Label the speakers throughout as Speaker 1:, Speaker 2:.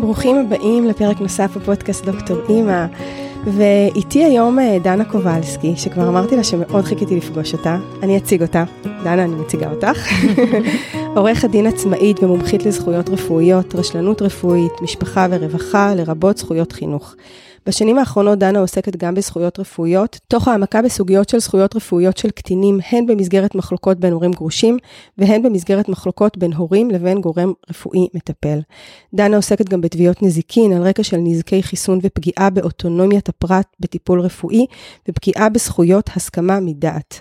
Speaker 1: ברוכים הבאים לפרק נוסף בפודקאסט דוקטור אימא. ואיתי היום אה, דנה קובלסקי, שכבר אמרתי לה שמאוד חיכיתי לפגוש אותה. אני אציג אותה. דנה, אני מציגה אותך. עורכת דין עצמאית ומומחית לזכויות רפואיות, רשלנות רפואית, משפחה ורווחה, לרבות זכויות חינוך. בשנים האחרונות דנה עוסקת גם בזכויות רפואיות, תוך העמקה בסוגיות של זכויות רפואיות של קטינים, הן במסגרת מחלוקות בין הורים גרושים, והן במסגרת מחלוקות בין הורים לבין גורם רפואי מטפל. דנה עוסקת גם בתביעות נזיקין על רקע של נזקי חיסון ופגיעה באוטונומיית הפרט בטיפול רפואי, ופגיעה בזכויות הסכמה מדעת.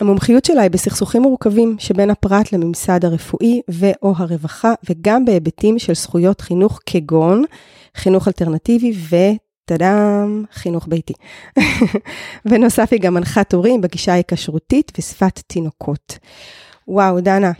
Speaker 1: המומחיות שלה היא בסכסוכים מורכבים שבין הפרט לממסד הרפואי ו/או הרווחה, וגם בהיבטים של זכויות חינוך כגון חינוך אלטרנטיבי וטאדאם, חינוך ביתי. בנוסף היא גם מנחת הורים בגישה ההיקשרותית ושפת תינוקות. וואו, דנה,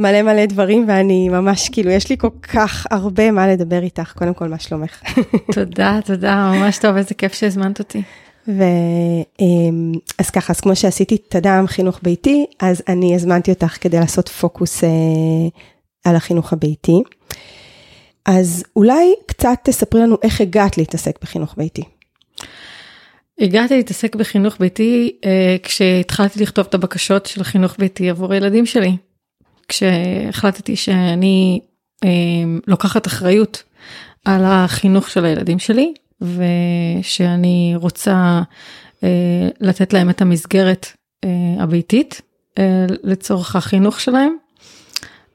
Speaker 1: מלא מלא דברים ואני ממש כאילו יש לי כל כך הרבה מה לדבר איתך קודם כל מה שלומך.
Speaker 2: תודה תודה ממש טוב איזה כיף שהזמנת אותי.
Speaker 1: ואז ככה, אז כמו שעשיתי תד"ם חינוך ביתי, אז אני הזמנתי אותך כדי לעשות פוקוס אה, על החינוך הביתי. אז אולי קצת תספרי לנו איך הגעת להתעסק בחינוך ביתי.
Speaker 2: הגעתי להתעסק בחינוך ביתי אה, כשהתחלתי לכתוב את הבקשות של החינוך ביתי עבור הילדים שלי. כשהחלטתי שאני אה, לוקחת אחריות על החינוך של הילדים שלי ושאני רוצה אה, לתת להם את המסגרת אה, הביתית אה, לצורך החינוך שלהם.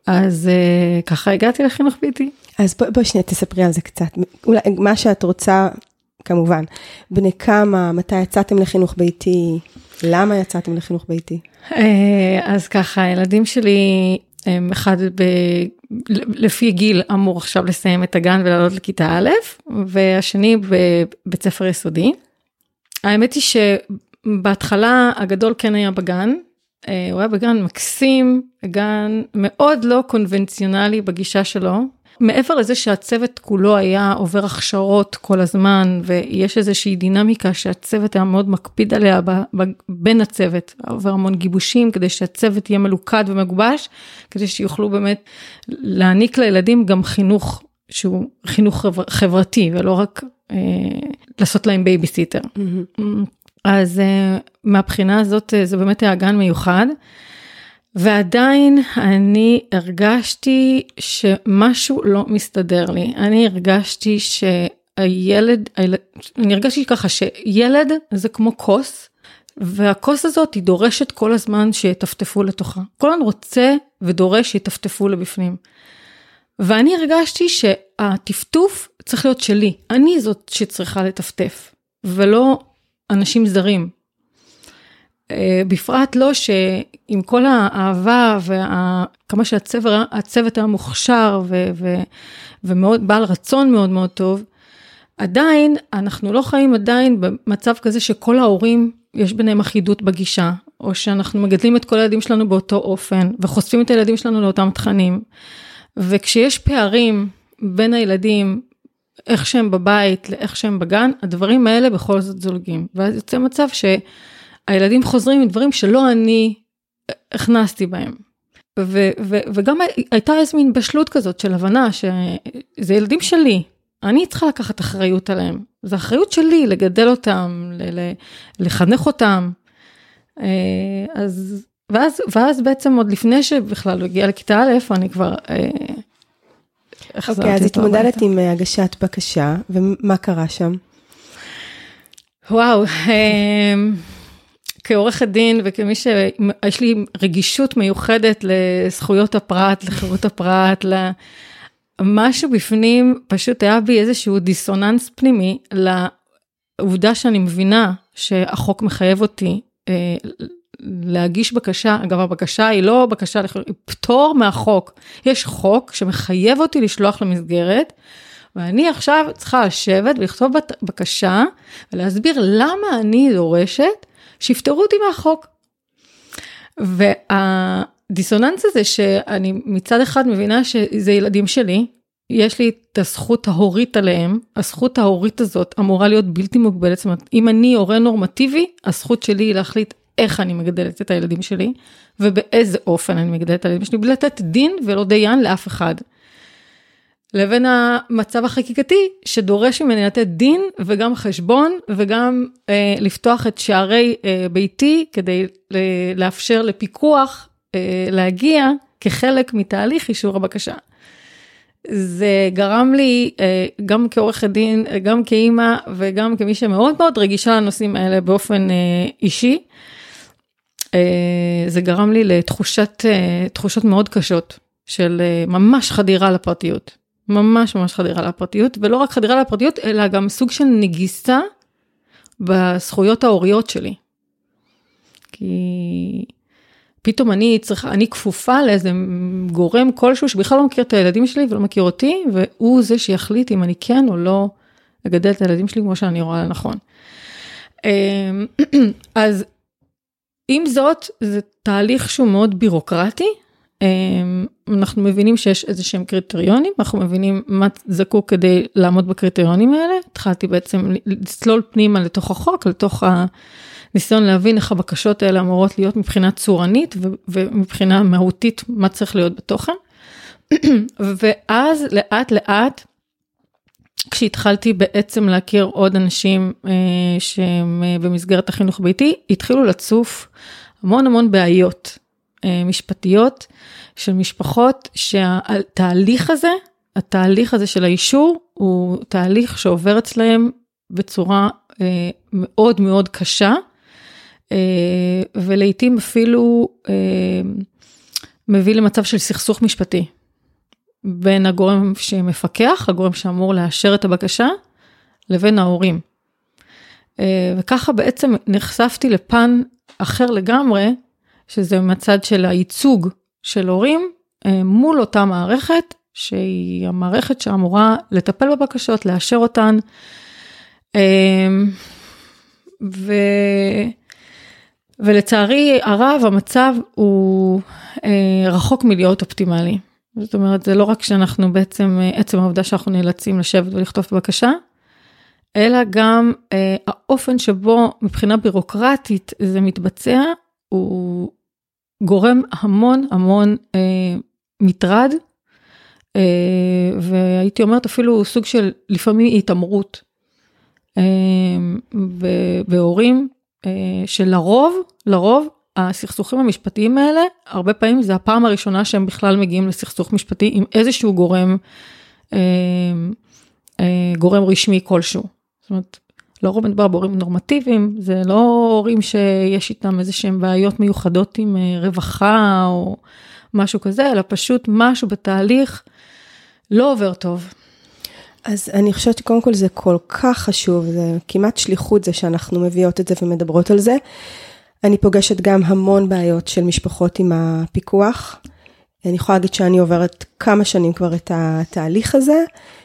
Speaker 2: אז אה, ככה הגעתי לחינוך ביתי.
Speaker 1: אז בואי בוא שנייה תספרי על זה קצת, אולי מה שאת רוצה, כמובן. בני כמה, מתי יצאתם לחינוך ביתי, למה יצאתם לחינוך ביתי?
Speaker 2: אה, אז ככה, הילדים שלי הם אחד ב... לפי גיל אמור עכשיו לסיים את הגן ולעלות לכיתה א', והשני בבית ספר יסודי. האמת היא שבהתחלה הגדול כן היה בגן, אה, הוא היה בגן מקסים, גן מאוד לא קונבנציונלי בגישה שלו. מעבר לזה שהצוות כולו היה עובר הכשרות כל הזמן ויש איזושהי דינמיקה שהצוות היה מאוד מקפיד עליה ב, ב, בין הצוות, עובר המון גיבושים כדי שהצוות יהיה מלוכד ומגובש, כדי שיוכלו באמת להעניק לילדים גם חינוך שהוא חינוך חברתי ולא רק אה, לעשות להם בייביסיטר. Mm-hmm. אז אה, מהבחינה הזאת אה, זה באמת היה גן מיוחד. ועדיין אני הרגשתי שמשהו לא מסתדר לי. אני הרגשתי שהילד, אני הרגשתי ככה שילד זה כמו כוס, והכוס הזאת היא דורשת כל הזמן שיטפטפו לתוכה. כל הזמן רוצה ודורש שיטפטפו לבפנים. ואני הרגשתי שהטפטוף צריך להיות שלי, אני זאת שצריכה לטפטף, ולא אנשים זרים. אה, בפרט לא שעם כל האהבה וכמה שהצוות היה מוכשר ו, ו, ומאוד בעל רצון מאוד מאוד טוב, עדיין אנחנו לא חיים עדיין במצב כזה שכל ההורים יש ביניהם אחידות בגישה, או שאנחנו מגדלים את כל הילדים שלנו באותו אופן וחושפים את הילדים שלנו לאותם תכנים. וכשיש פערים בין הילדים, איך שהם בבית לאיך שהם בגן, הדברים האלה בכל זאת זולגים. ואז יוצא מצב ש... הילדים חוזרים עם דברים שלא אני הכנסתי בהם. ו- ו- וגם הייתה איזה מין בשלות כזאת של הבנה שזה ילדים שלי, אני צריכה לקחת אחריות עליהם. זו אחריות שלי לגדל אותם, ל- ל- לחנך אותם. אה, אז, ואז, ואז בעצם עוד לפני שבכלל הוא הגיע לכיתה א', אני כבר אה,
Speaker 1: אוקיי, אז התמודדת עם אה, הגשת בקשה, ומה קרה שם?
Speaker 2: וואו, כעורכת דין וכמי שיש לי רגישות מיוחדת לזכויות הפרט, לחירות הפרט, משהו בפנים פשוט היה בי איזשהו דיסוננס פנימי לעובדה שאני מבינה שהחוק מחייב אותי אה, להגיש בקשה, אגב הבקשה היא לא בקשה, היא פטור מהחוק, יש חוק שמחייב אותי לשלוח למסגרת. ואני עכשיו צריכה לשבת ולכתוב בקשה ולהסביר למה אני דורשת שיפטרו אותי מהחוק. והדיסוננס הזה שאני מצד אחד מבינה שזה ילדים שלי, יש לי את הזכות ההורית עליהם, הזכות ההורית הזאת אמורה להיות בלתי מוגבלת, זאת אומרת, אם אני הורה נורמטיבי, הזכות שלי היא להחליט איך אני מגדלת את הילדים שלי, ובאיזה אופן אני מגדלת את הילדים שלי, בלי לתת דין ולא דיין לאף אחד. לבין המצב החקיקתי שדורש ממני לתת דין וגם חשבון וגם אה, לפתוח את שערי אה, ביתי כדי אה, לאפשר לפיקוח אה, להגיע כחלק מתהליך אישור הבקשה. זה גרם לי אה, גם כעורכת דין, גם כאימא וגם כמי שמאוד מאוד רגישה לנושאים האלה באופן אה, אישי. אה, זה גרם לי לתחושת, תחושות מאוד קשות של ממש חדירה לפרטיות. ממש ממש חדירה לפרטיות, ולא רק חדירה לפרטיות, אלא גם סוג של נגיסה בזכויות ההוריות שלי. כי פתאום אני צריכה, אני כפופה לאיזה גורם כלשהו שבכלל לא מכיר את הילדים שלי ולא מכיר אותי, והוא זה שיחליט אם אני כן או לא אגדל את הילדים שלי כמו שאני רואה לנכון. אמ, אז עם זאת, זה תהליך שהוא מאוד בירוקרטי. אמ, אנחנו מבינים שיש איזה שהם קריטריונים, אנחנו מבינים מה זקוק כדי לעמוד בקריטריונים האלה. התחלתי בעצם לצלול פנימה לתוך החוק, לתוך ה... ניסיון להבין איך הבקשות האלה אמורות להיות מבחינה צורנית ומבחינה מהותית מה צריך להיות בתוכן. ואז לאט לאט, כשהתחלתי בעצם להכיר עוד אנשים אה, שהם אה, במסגרת החינוך ביתי, התחילו לצוף המון המון בעיות משפטיות של משפחות שהתהליך הזה, התהליך הזה של האישור, הוא תהליך שעובר אצלהם בצורה אה, מאוד מאוד קשה. אה, ולעיתים אפילו אה, מביא למצב של סכסוך משפטי בין הגורם שמפקח, הגורם שאמור לאשר את הבקשה, לבין ההורים. אה, וככה בעצם נחשפתי לפן אחר לגמרי, שזה מצד של הייצוג של הורים מול אותה מערכת, שהיא המערכת שאמורה לטפל בבקשות, לאשר אותן. ו... ולצערי הרב המצב הוא אה, רחוק מלהיות אופטימלי. זאת אומרת זה לא רק שאנחנו בעצם אה, עצם העובדה שאנחנו נאלצים לשבת ולכתוב בקשה, אלא גם אה, האופן שבו מבחינה בירוקרטית זה מתבצע הוא גורם המון המון אה, מטרד אה, והייתי אומרת אפילו סוג של לפעמים התעמרות אה, בהורים אה, שלרוב, לרוב, הסכסוכים המשפטיים האלה, הרבה פעמים זה הפעם הראשונה שהם בכלל מגיעים לסכסוך משפטי עם איזשהו גורם, אה, אה, גורם רשמי כלשהו. זאת אומרת, לרוב מדובר בהורים נורמטיביים, זה לא הורים שיש איתם איזה שהם בעיות מיוחדות עם רווחה או משהו כזה, אלא פשוט משהו בתהליך לא עובר טוב.
Speaker 1: אז אני חושבת שקודם כל זה כל כך חשוב, זה כמעט שליחות זה שאנחנו מביאות את זה ומדברות על זה. אני פוגשת גם המון בעיות של משפחות עם הפיקוח. אני יכולה להגיד שאני עוברת כמה שנים כבר את התהליך הזה.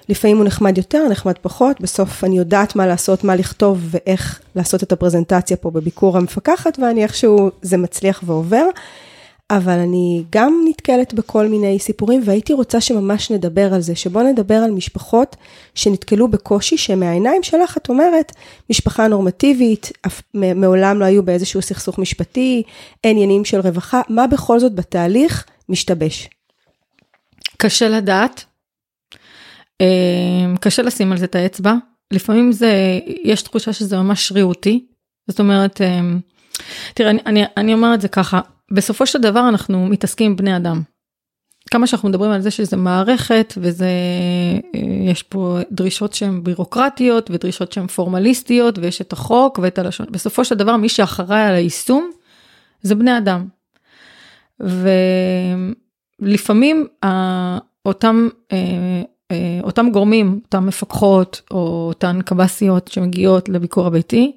Speaker 1: לפעמים הוא נחמד יותר, נחמד פחות, בסוף אני יודעת מה לעשות, מה לכתוב ואיך לעשות את הפרזנטציה פה בביקור המפקחת, ואני איכשהו, זה מצליח ועובר. אבל אני גם נתקלת בכל מיני סיפורים והייתי רוצה שממש נדבר על זה, שבוא נדבר על משפחות שנתקלו בקושי שמהעיניים שלך את אומרת, משפחה נורמטיבית, אף, מעולם לא היו באיזשהו סכסוך משפטי, עניינים של רווחה, מה בכל זאת בתהליך משתבש?
Speaker 2: קשה לדעת, קשה לשים על זה את האצבע, לפעמים זה, יש תחושה שזה ממש שרירותי, זאת אומרת, אמ, תראה, אני, אני, אני אומר את זה ככה, בסופו של דבר אנחנו מתעסקים עם בני אדם. כמה שאנחנו מדברים על זה שזה מערכת וזה, אה, יש פה דרישות שהן בירוקרטיות ודרישות שהן פורמליסטיות ויש את החוק ואת הלשון. בסופו של דבר מי שאחראי על היישום זה בני אדם. ולפעמים אותם, אה, אה, אותם גורמים, אותם מפקחות או אותן קב"סיות שמגיעות לביקור הביתי,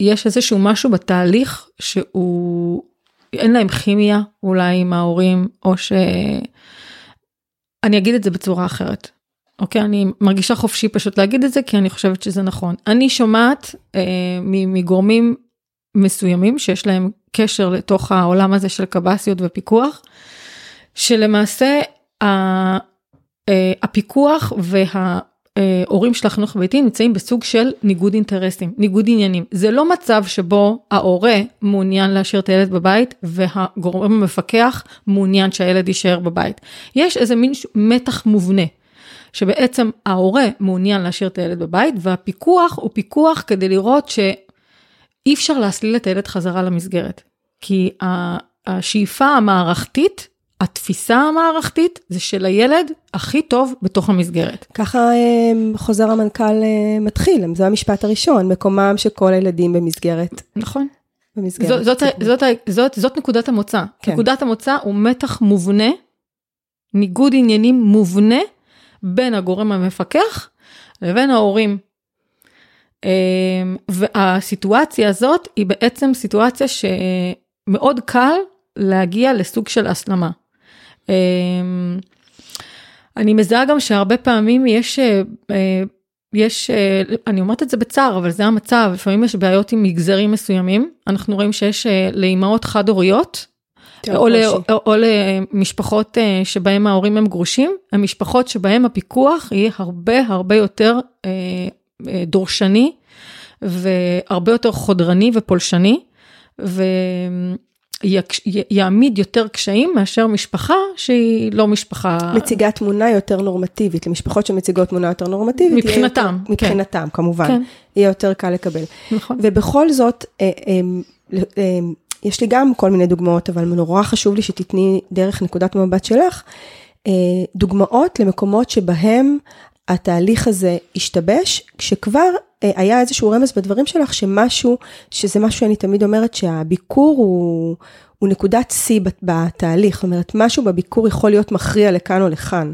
Speaker 2: יש איזשהו משהו בתהליך שהוא, אין להם כימיה אולי עם ההורים, או ש... אני אגיד את זה בצורה אחרת. אוקיי, אני מרגישה חופשי פשוט להגיד את זה, כי אני חושבת שזה נכון. אני שומעת אה, מגורמים מסוימים שיש להם קשר לתוך העולם הזה של קב"סיות ופיקוח, שלמעשה אה, הפיקוח וה... אה, הורים של החינוך הביתי נמצאים בסוג של ניגוד אינטרסים, ניגוד עניינים. זה לא מצב שבו ההורה מעוניין להשאיר את הילד בבית והגורם המפקח מעוניין שהילד יישאר בבית. יש איזה מין מתח מובנה. שבעצם ההורה מעוניין להשאיר את הילד בבית והפיקוח הוא פיקוח כדי לראות שאי אפשר להסליל את הילד חזרה למסגרת. כי השאיפה המערכתית התפיסה המערכתית זה של הילד הכי טוב בתוך המסגרת.
Speaker 1: ככה אה, חוזר המנכ"ל אה, מתחיל, זה המשפט הראשון, מקומם של כל הילדים במסגרת.
Speaker 2: נכון. במסגרת. זאת, זאת, זאת, זאת, זאת נקודת המוצא. כן. נקודת המוצא הוא מתח מובנה, ניגוד עניינים מובנה בין הגורם המפקח לבין ההורים. אה, והסיטואציה הזאת היא בעצם סיטואציה שמאוד קל להגיע לסוג של הסלמה. אמ, אני מזהה גם שהרבה פעמים יש, אה, אה, יש, אה, אני אומרת את זה בצער, אבל זה המצב, לפעמים יש בעיות עם מגזרים מסוימים, אנחנו רואים שיש לאימהות חד-הוריות, או, ל, או, או למשפחות שבהם ההורים הם גרושים, המשפחות שבהם הפיקוח יהיה הרבה הרבה יותר דורשני והרבה יותר חודרני ופולשני. ו... יעמיד יותר קשיים מאשר משפחה שהיא לא משפחה...
Speaker 1: מציגה תמונה יותר נורמטיבית, למשפחות שמציגות תמונה יותר נורמטיבית.
Speaker 2: מבחינתם.
Speaker 1: יותר, כן. מבחינתם, כמובן. כן. יהיה יותר קל לקבל. נכון. ובכל זאת, אה, אה, אה, יש לי גם כל מיני דוגמאות, אבל נורא חשוב לי שתתני דרך נקודת מבט שלך, דוגמאות למקומות שבהם התהליך הזה השתבש, כשכבר אה, היה איזשהו רמז בדברים שלך שמשהו, שזה משהו שאני תמיד אומרת שהביקור הוא, הוא נקודת שיא בתהליך, זאת אומרת, משהו בביקור יכול להיות מכריע לכאן או לכאן.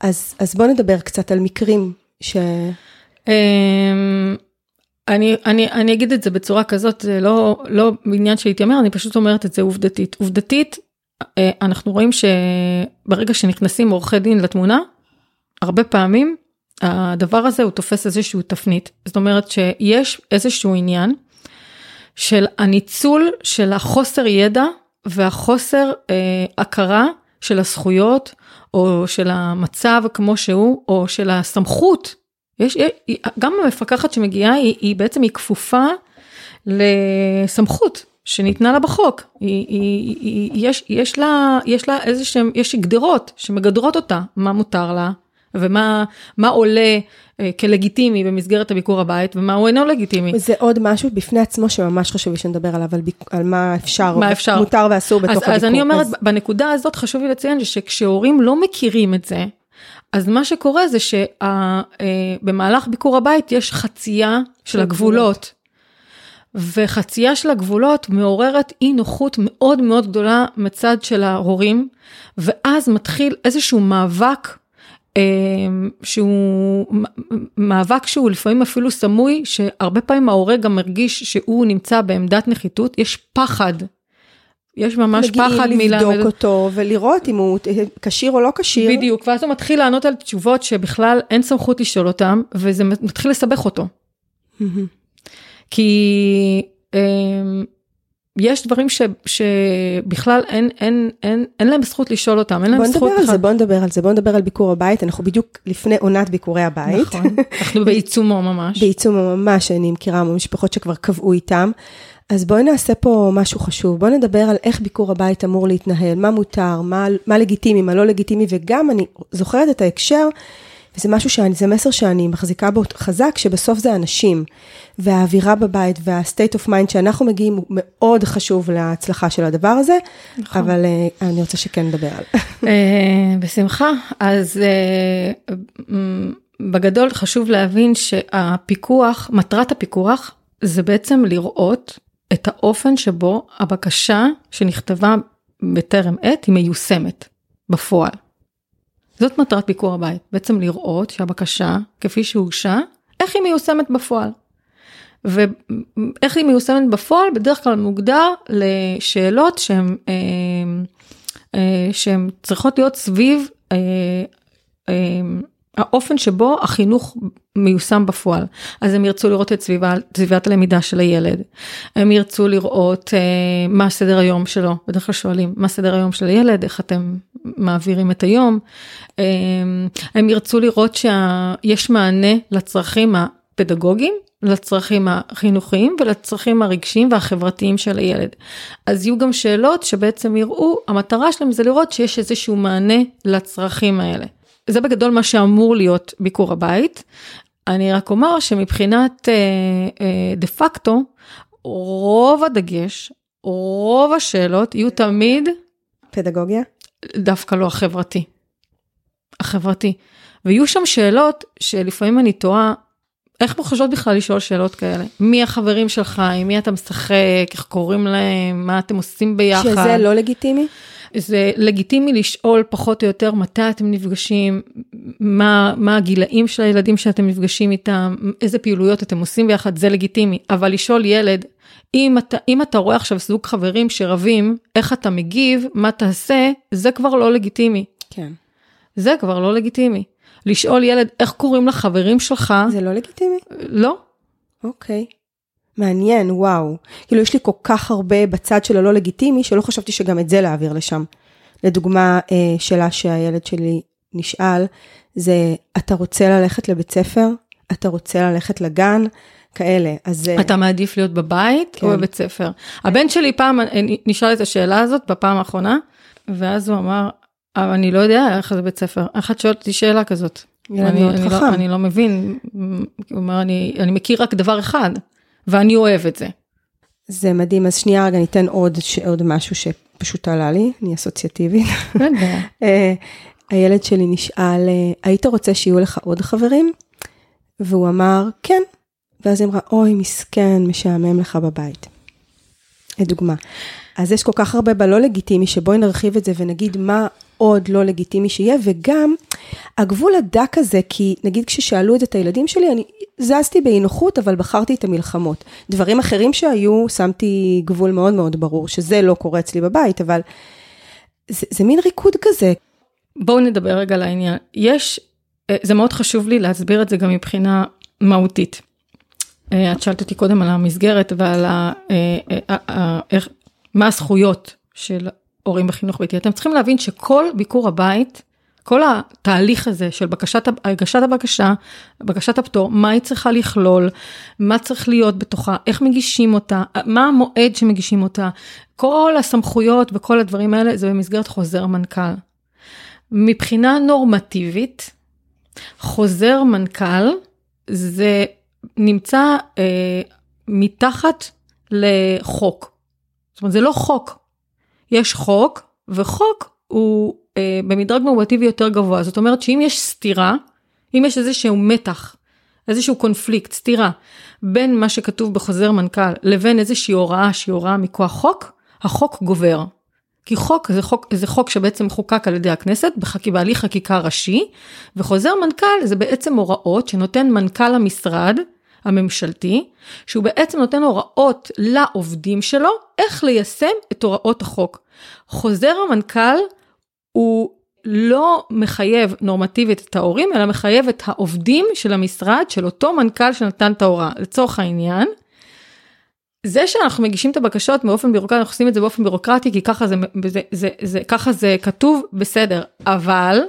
Speaker 1: אז, אז בוא נדבר קצת על מקרים ש...
Speaker 2: אמ, אני, אני, אני אגיד את זה בצורה כזאת, זה לא, לא בעניין שהתיימר, אני פשוט אומרת את זה עובדתית. עובדתית, אה, אנחנו רואים שברגע שנכנסים עורכי דין לתמונה, הרבה פעמים הדבר הזה הוא תופס איזשהו תפנית. זאת אומרת שיש איזשהו עניין של הניצול של החוסר ידע והחוסר אה, הכרה של הזכויות, או של המצב כמו שהוא, או של הסמכות. יש, גם המפקחת שמגיעה היא, היא בעצם היא כפופה לסמכות שניתנה לה בחוק. היא, היא, היא, יש, יש לה, יש לה איזה שהם, יש גדרות שמגדרות אותה, מה מותר לה, ומה עולה אה, כלגיטימי במסגרת הביקור הבית ומה הוא אינו לגיטימי.
Speaker 1: זה עוד משהו בפני עצמו שממש חשוב לי שנדבר עליו, על, ביק, על מה אפשר,
Speaker 2: מה אפשר,
Speaker 1: מותר ואסור בתוך
Speaker 2: אז,
Speaker 1: הביקור.
Speaker 2: אז אני אומרת, אז... בנקודה הזאת חשוב לי לציין שכשהורים לא מכירים את זה, אז מה שקורה זה שבמהלך אה, ביקור הבית יש חצייה של הגבולות. וחצייה של הגבולות מעוררת אי נוחות מאוד מאוד גדולה מצד של ההורים, ואז מתחיל איזשהו מאבק שהוא מאבק שהוא לפעמים אפילו סמוי, שהרבה פעמים ההורה גם מרגיש שהוא נמצא בעמדת נחיתות, יש פחד. יש ממש פחד
Speaker 1: מגיעים לבדוק אותו ולראות אם הוא כשיר או לא כשיר.
Speaker 2: בדיוק, ואז הוא מתחיל לענות על תשובות שבכלל אין סמכות לשאול אותם, וזה מתחיל לסבך אותו. כי אמ, יש דברים ש, שבכלל אין, אין, אין, אין להם זכות לשאול אותם, אין להם זכות...
Speaker 1: בוא נדבר על זה, בוא נדבר על זה, בוא נדבר על ביקור הבית, אנחנו בדיוק לפני עונת ביקורי הבית.
Speaker 2: נכון, אנחנו בעיצומו ממש.
Speaker 1: בעיצומו ממש, אני מכירה משפחות שכבר קבעו איתם. אז בואי נעשה פה משהו חשוב, בואי נדבר על איך ביקור הבית אמור להתנהל, מה מותר, מה, מה לגיטימי, מה לא לגיטימי, וגם אני זוכרת את ההקשר וזה משהו שאני, זה מסר שאני מחזיקה בו חזק, שבסוף זה אנשים, והאווירה בבית וה-state of mind שאנחנו מגיעים הוא מאוד חשוב להצלחה של הדבר הזה, נכון. אבל uh, אני רוצה שכן נדבר על.
Speaker 2: uh, בשמחה, אז uh, בגדול חשוב להבין שהפיקוח, מטרת הפיקוח זה בעצם לראות את האופן שבו הבקשה שנכתבה בטרם עת היא מיושמת בפועל. זאת מטרת ביקור הבית, בעצם לראות שהבקשה, כפי שהוגשה, איך היא מיושמת בפועל. ואיך היא מיושמת בפועל בדרך כלל מוגדר לשאלות שהן אה, אה, שהן צריכות להיות סביב אה, האופן שבו החינוך מיושם בפועל. אז הם ירצו לראות את סביבה, סביבת הלמידה של הילד, הם ירצו לראות אה, מה סדר היום שלו, בדרך כלל שואלים מה סדר היום של הילד, איך אתם מעבירים את היום, אה, הם ירצו לראות שיש מענה לצרכים הפדגוגיים, לצרכים החינוכיים ולצרכים הרגשיים והחברתיים של הילד. אז יהיו גם שאלות שבעצם יראו, המטרה שלהם זה לראות שיש איזשהו מענה לצרכים האלה. זה בגדול מה שאמור להיות ביקור הבית. אני רק אומר שמבחינת אה, אה, דה פקטו, רוב הדגש, רוב השאלות יהיו תמיד...
Speaker 1: פדגוגיה?
Speaker 2: דווקא לא החברתי. החברתי. ויהיו שם שאלות שלפעמים אני תוהה, איך מוחשות בכלל לשאול שאלות כאלה? מי החברים שלך, עם מי אתה משחק, איך קוראים להם, מה אתם עושים ביחד?
Speaker 1: שזה לא לגיטימי?
Speaker 2: זה לגיטימי לשאול פחות או יותר מתי אתם נפגשים, מה, מה הגילאים של הילדים שאתם נפגשים איתם, איזה פעילויות אתם עושים ביחד, זה לגיטימי. אבל לשאול ילד, אם אתה, אם אתה רואה עכשיו זוג חברים שרבים, איך אתה מגיב, מה תעשה, זה כבר לא לגיטימי.
Speaker 1: כן.
Speaker 2: זה כבר לא לגיטימי. לשאול ילד, איך קוראים לחברים שלך?
Speaker 1: זה לא לגיטימי?
Speaker 2: לא.
Speaker 1: אוקיי. מעניין, וואו. כאילו, יש לי כל כך הרבה בצד של הלא לגיטימי, שלא חשבתי שגם את זה להעביר לשם. לדוגמה, אה, שאלה שהילד שלי נשאל, זה, אתה רוצה ללכת לבית ספר? אתה רוצה ללכת לגן? כאלה, אז... אה,
Speaker 2: אתה מעדיף להיות בבית כן. או בבית ספר? הבן שלי פעם אה, נשאל את השאלה הזאת בפעם האחרונה, ואז הוא אמר, אבל אני לא יודע איך זה בית ספר. את שואלת אותי שאלה כזאת? אני, אני, לא, אני לא מבין, הוא אומר, אני, אני מכיר רק דבר אחד. ואני אוהב את זה.
Speaker 1: זה מדהים, אז שנייה רגע ניתן עוד, עוד משהו שפשוט עלה לי, אני אסוציאטיבית. אה, הילד שלי נשאל, אה, היית רוצה שיהיו לך עוד חברים? והוא אמר, כן. ואז היא אמרה, אוי, מסכן, משעמם לך בבית. לדוגמה. אז יש כל כך הרבה בלא לגיטימי, שבואי נרחיב את זה ונגיד מה עוד לא לגיטימי שיהיה, וגם הגבול הדק הזה, כי נגיד כששאלו את הילדים שלי, אני זזתי באי נוחות, אבל בחרתי את המלחמות. דברים אחרים שהיו, שמתי גבול מאוד מאוד ברור, שזה לא קורה אצלי בבית, אבל זה, זה מין ריקוד כזה.
Speaker 2: בואו נדבר רגע על העניין. יש, אה, זה מאוד חשוב לי להסביר את זה גם מבחינה מהותית. אה, את שאלת אותי קודם על המסגרת ועל ה, אה, איך, מה הזכויות של הורים בחינוך ביתי. אתם צריכים להבין שכל ביקור הבית, כל התהליך הזה של בקשת, הגשת הבקשה, בקשת הפטור, מה היא צריכה לכלול, מה צריך להיות בתוכה, איך מגישים אותה, מה המועד שמגישים אותה, כל הסמכויות וכל הדברים האלה זה במסגרת חוזר מנכ"ל. מבחינה נורמטיבית, חוזר מנכ"ל זה נמצא אה, מתחת לחוק. זאת אומרת, זה לא חוק, יש חוק, וחוק הוא אה, במדרג נורמטיבי יותר גבוה. זאת אומרת שאם יש סתירה, אם יש איזשהו מתח, איזשהו קונפליקט, סתירה, בין מה שכתוב בחוזר מנכ"ל לבין איזושהי הוראה שהיא הוראה מכוח חוק, החוק גובר. כי חוק זה חוק, זה חוק שבעצם חוקק על ידי הכנסת בהליך חקיקה ראשי, וחוזר מנכ"ל זה בעצם הוראות שנותן מנכ"ל המשרד הממשלתי, שהוא בעצם נותן הוראות לעובדים שלו איך ליישם את הוראות החוק. חוזר המנכ"ל הוא לא מחייב נורמטיבית את ההורים, אלא מחייב את העובדים של המשרד, של אותו מנכ"ל שנתן את ההוראה. לצורך העניין, זה שאנחנו מגישים את הבקשות באופן בירוקרטי, אנחנו עושים את זה באופן בירוקרטי, כי ככה זה, זה, זה, זה, ככה זה כתוב, בסדר, אבל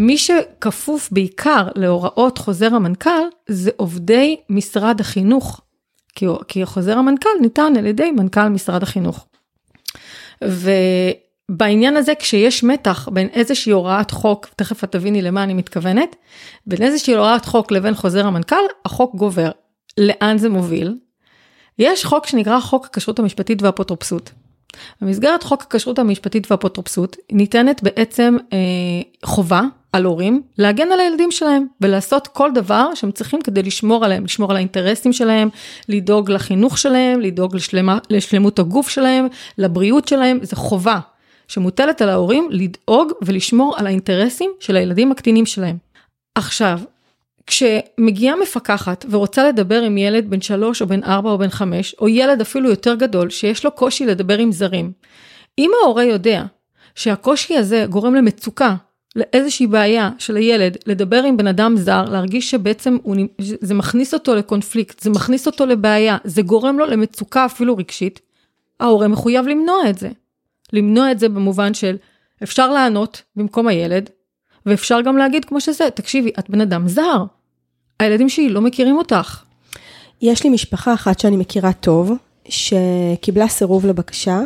Speaker 2: מי שכפוף בעיקר להוראות חוזר המנכ"ל זה עובדי משרד החינוך, כי, כי חוזר המנכ"ל ניתן על ידי מנכ"ל משרד החינוך. ובעניין הזה כשיש מתח בין איזושהי הוראת חוק, תכף את תביני למה אני מתכוונת, בין איזושהי הוראת חוק לבין חוזר המנכ"ל, החוק גובר. לאן זה מוביל? יש חוק שנקרא חוק הכשרות המשפטית והאפוטרופסות. במסגרת חוק הכשרות המשפטית והאפוטרופסות ניתנת בעצם אה, חובה על הורים להגן על הילדים שלהם ולעשות כל דבר שהם צריכים כדי לשמור עליהם, לשמור על האינטרסים שלהם, לדאוג לחינוך שלהם, לדאוג לשלמה, לשלמות הגוף שלהם, לבריאות שלהם, זה חובה שמוטלת על ההורים לדאוג ולשמור על האינטרסים של הילדים הקטינים שלהם. עכשיו, כשמגיעה מפקחת ורוצה לדבר עם ילד בן שלוש או בן ארבע או בן חמש, או ילד אפילו יותר גדול שיש לו קושי לדבר עם זרים, אם ההורה יודע שהקושי הזה גורם למצוקה לאיזושהי בעיה של הילד, לדבר עם בן אדם זר, להרגיש שבעצם הוא, זה מכניס אותו לקונפליקט, זה מכניס אותו לבעיה, זה גורם לו למצוקה אפילו רגשית, ההורה מחויב למנוע את זה. למנוע את זה במובן של אפשר לענות במקום הילד, ואפשר גם להגיד כמו שזה, תקשיבי, את בן אדם זר, הילדים שלי לא מכירים אותך.
Speaker 1: יש לי משפחה אחת שאני מכירה טוב, שקיבלה סירוב לבקשה,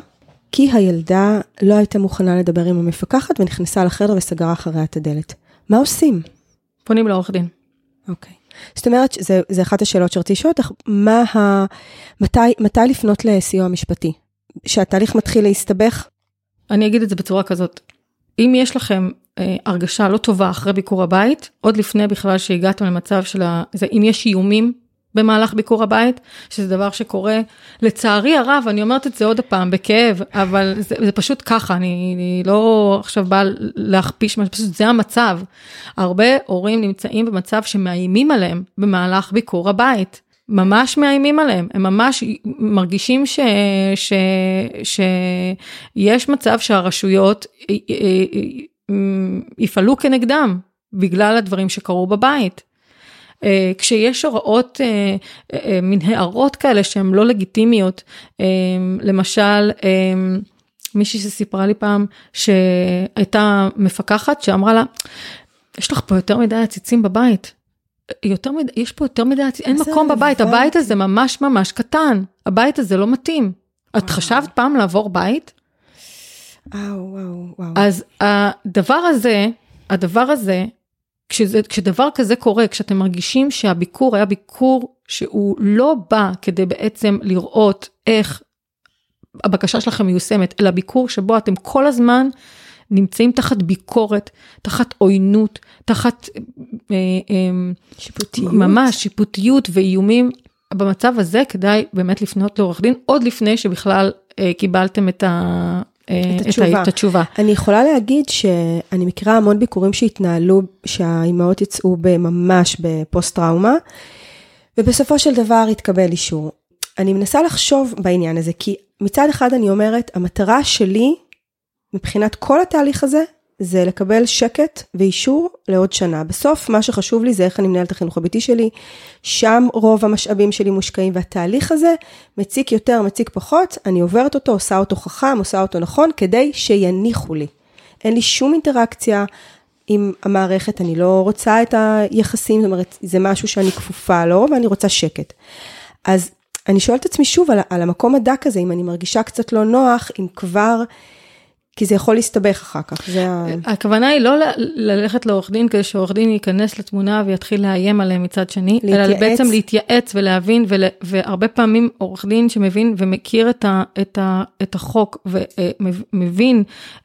Speaker 1: כי הילדה לא הייתה מוכנה לדבר עם המפקחת ונכנסה לחדר וסגרה אחריה את הדלת. מה עושים?
Speaker 2: פונים לעורך דין.
Speaker 1: אוקיי. זאת אומרת, זה, זה אחת השאלות שרציתי לשאול אותך, מה ה... מתי, מתי לפנות לסיוע משפטי? שהתהליך מתחיל להסתבך?
Speaker 2: אני אגיד את זה בצורה כזאת, אם יש לכם אה, הרגשה לא טובה אחרי ביקור הבית, עוד לפני בכלל שהגעתם למצב של ה... זה, אם יש איומים במהלך ביקור הבית, שזה דבר שקורה, לצערי הרב, אני אומרת את זה עוד פעם, בכאב, אבל זה, זה פשוט ככה, אני, אני לא עכשיו באה להכפיש, פשוט זה המצב. הרבה הורים נמצאים במצב שמאיימים עליהם במהלך ביקור הבית. ממש מאיימים עליהם, הם ממש מרגישים ש, ש, שיש מצב שהרשויות אה, אה, אה, יפעלו כנגדם בגלל הדברים שקרו בבית. כשיש הוראות, מין הערות כאלה שהן לא לגיטימיות, למשל, מישהי שסיפרה לי פעם שהייתה מפקחת שאמרה לה, יש לך פה יותר מדי עציצים בבית. יותר מדי, יש פה יותר מדי, אין מקום בבית, הבית הזה ממש ממש קטן, הבית הזה לא מתאים. את חשבת פעם לעבור בית?
Speaker 1: וואו, וואו, וואו.
Speaker 2: אז הדבר הזה, הדבר הזה, כשזה, כשדבר כזה קורה, כשאתם מרגישים שהביקור היה ביקור שהוא לא בא כדי בעצם לראות איך הבקשה שלכם מיושמת, אלא ביקור שבו אתם כל הזמן נמצאים תחת ביקורת, תחת עוינות, תחת
Speaker 1: אה, אה, שיפוטיות.
Speaker 2: ממש שיפוטיות ואיומים. במצב הזה כדאי באמת לפנות לעורך דין עוד לפני שבכלל אה, קיבלתם את ה...
Speaker 1: את התשובה.
Speaker 2: את התשובה.
Speaker 1: אני יכולה להגיד שאני מכירה המון ביקורים שהתנהלו, שהאימהות יצאו ממש בפוסט טראומה, ובסופו של דבר התקבל אישור. אני מנסה לחשוב בעניין הזה, כי מצד אחד אני אומרת, המטרה שלי מבחינת כל התהליך הזה, זה לקבל שקט ואישור לעוד שנה. בסוף, מה שחשוב לי זה איך אני מנהלת החינוך הביתי שלי, שם רוב המשאבים שלי מושקעים, והתהליך הזה מציק יותר, מציק פחות, אני עוברת אותו, עושה אותו חכם, עושה אותו נכון, כדי שיניחו לי. אין לי שום אינטראקציה עם המערכת, אני לא רוצה את היחסים, זאת אומרת, זה משהו שאני כפופה לו, ואני רוצה שקט. אז אני שואלת את עצמי שוב על, על המקום הדק הזה, אם אני מרגישה קצת לא נוח, אם כבר... כי זה יכול להסתבך אחר כך, זה ה...
Speaker 2: הכוונה היא לא ללכת לעורך דין כדי שעורך דין ייכנס לתמונה ויתחיל לאיים עליהם מצד שני, להתייעץ. אלא בעצם להתייעץ ולהבין, ול... והרבה פעמים עורך דין שמבין ומכיר את, ה... את, ה... את החוק ומבין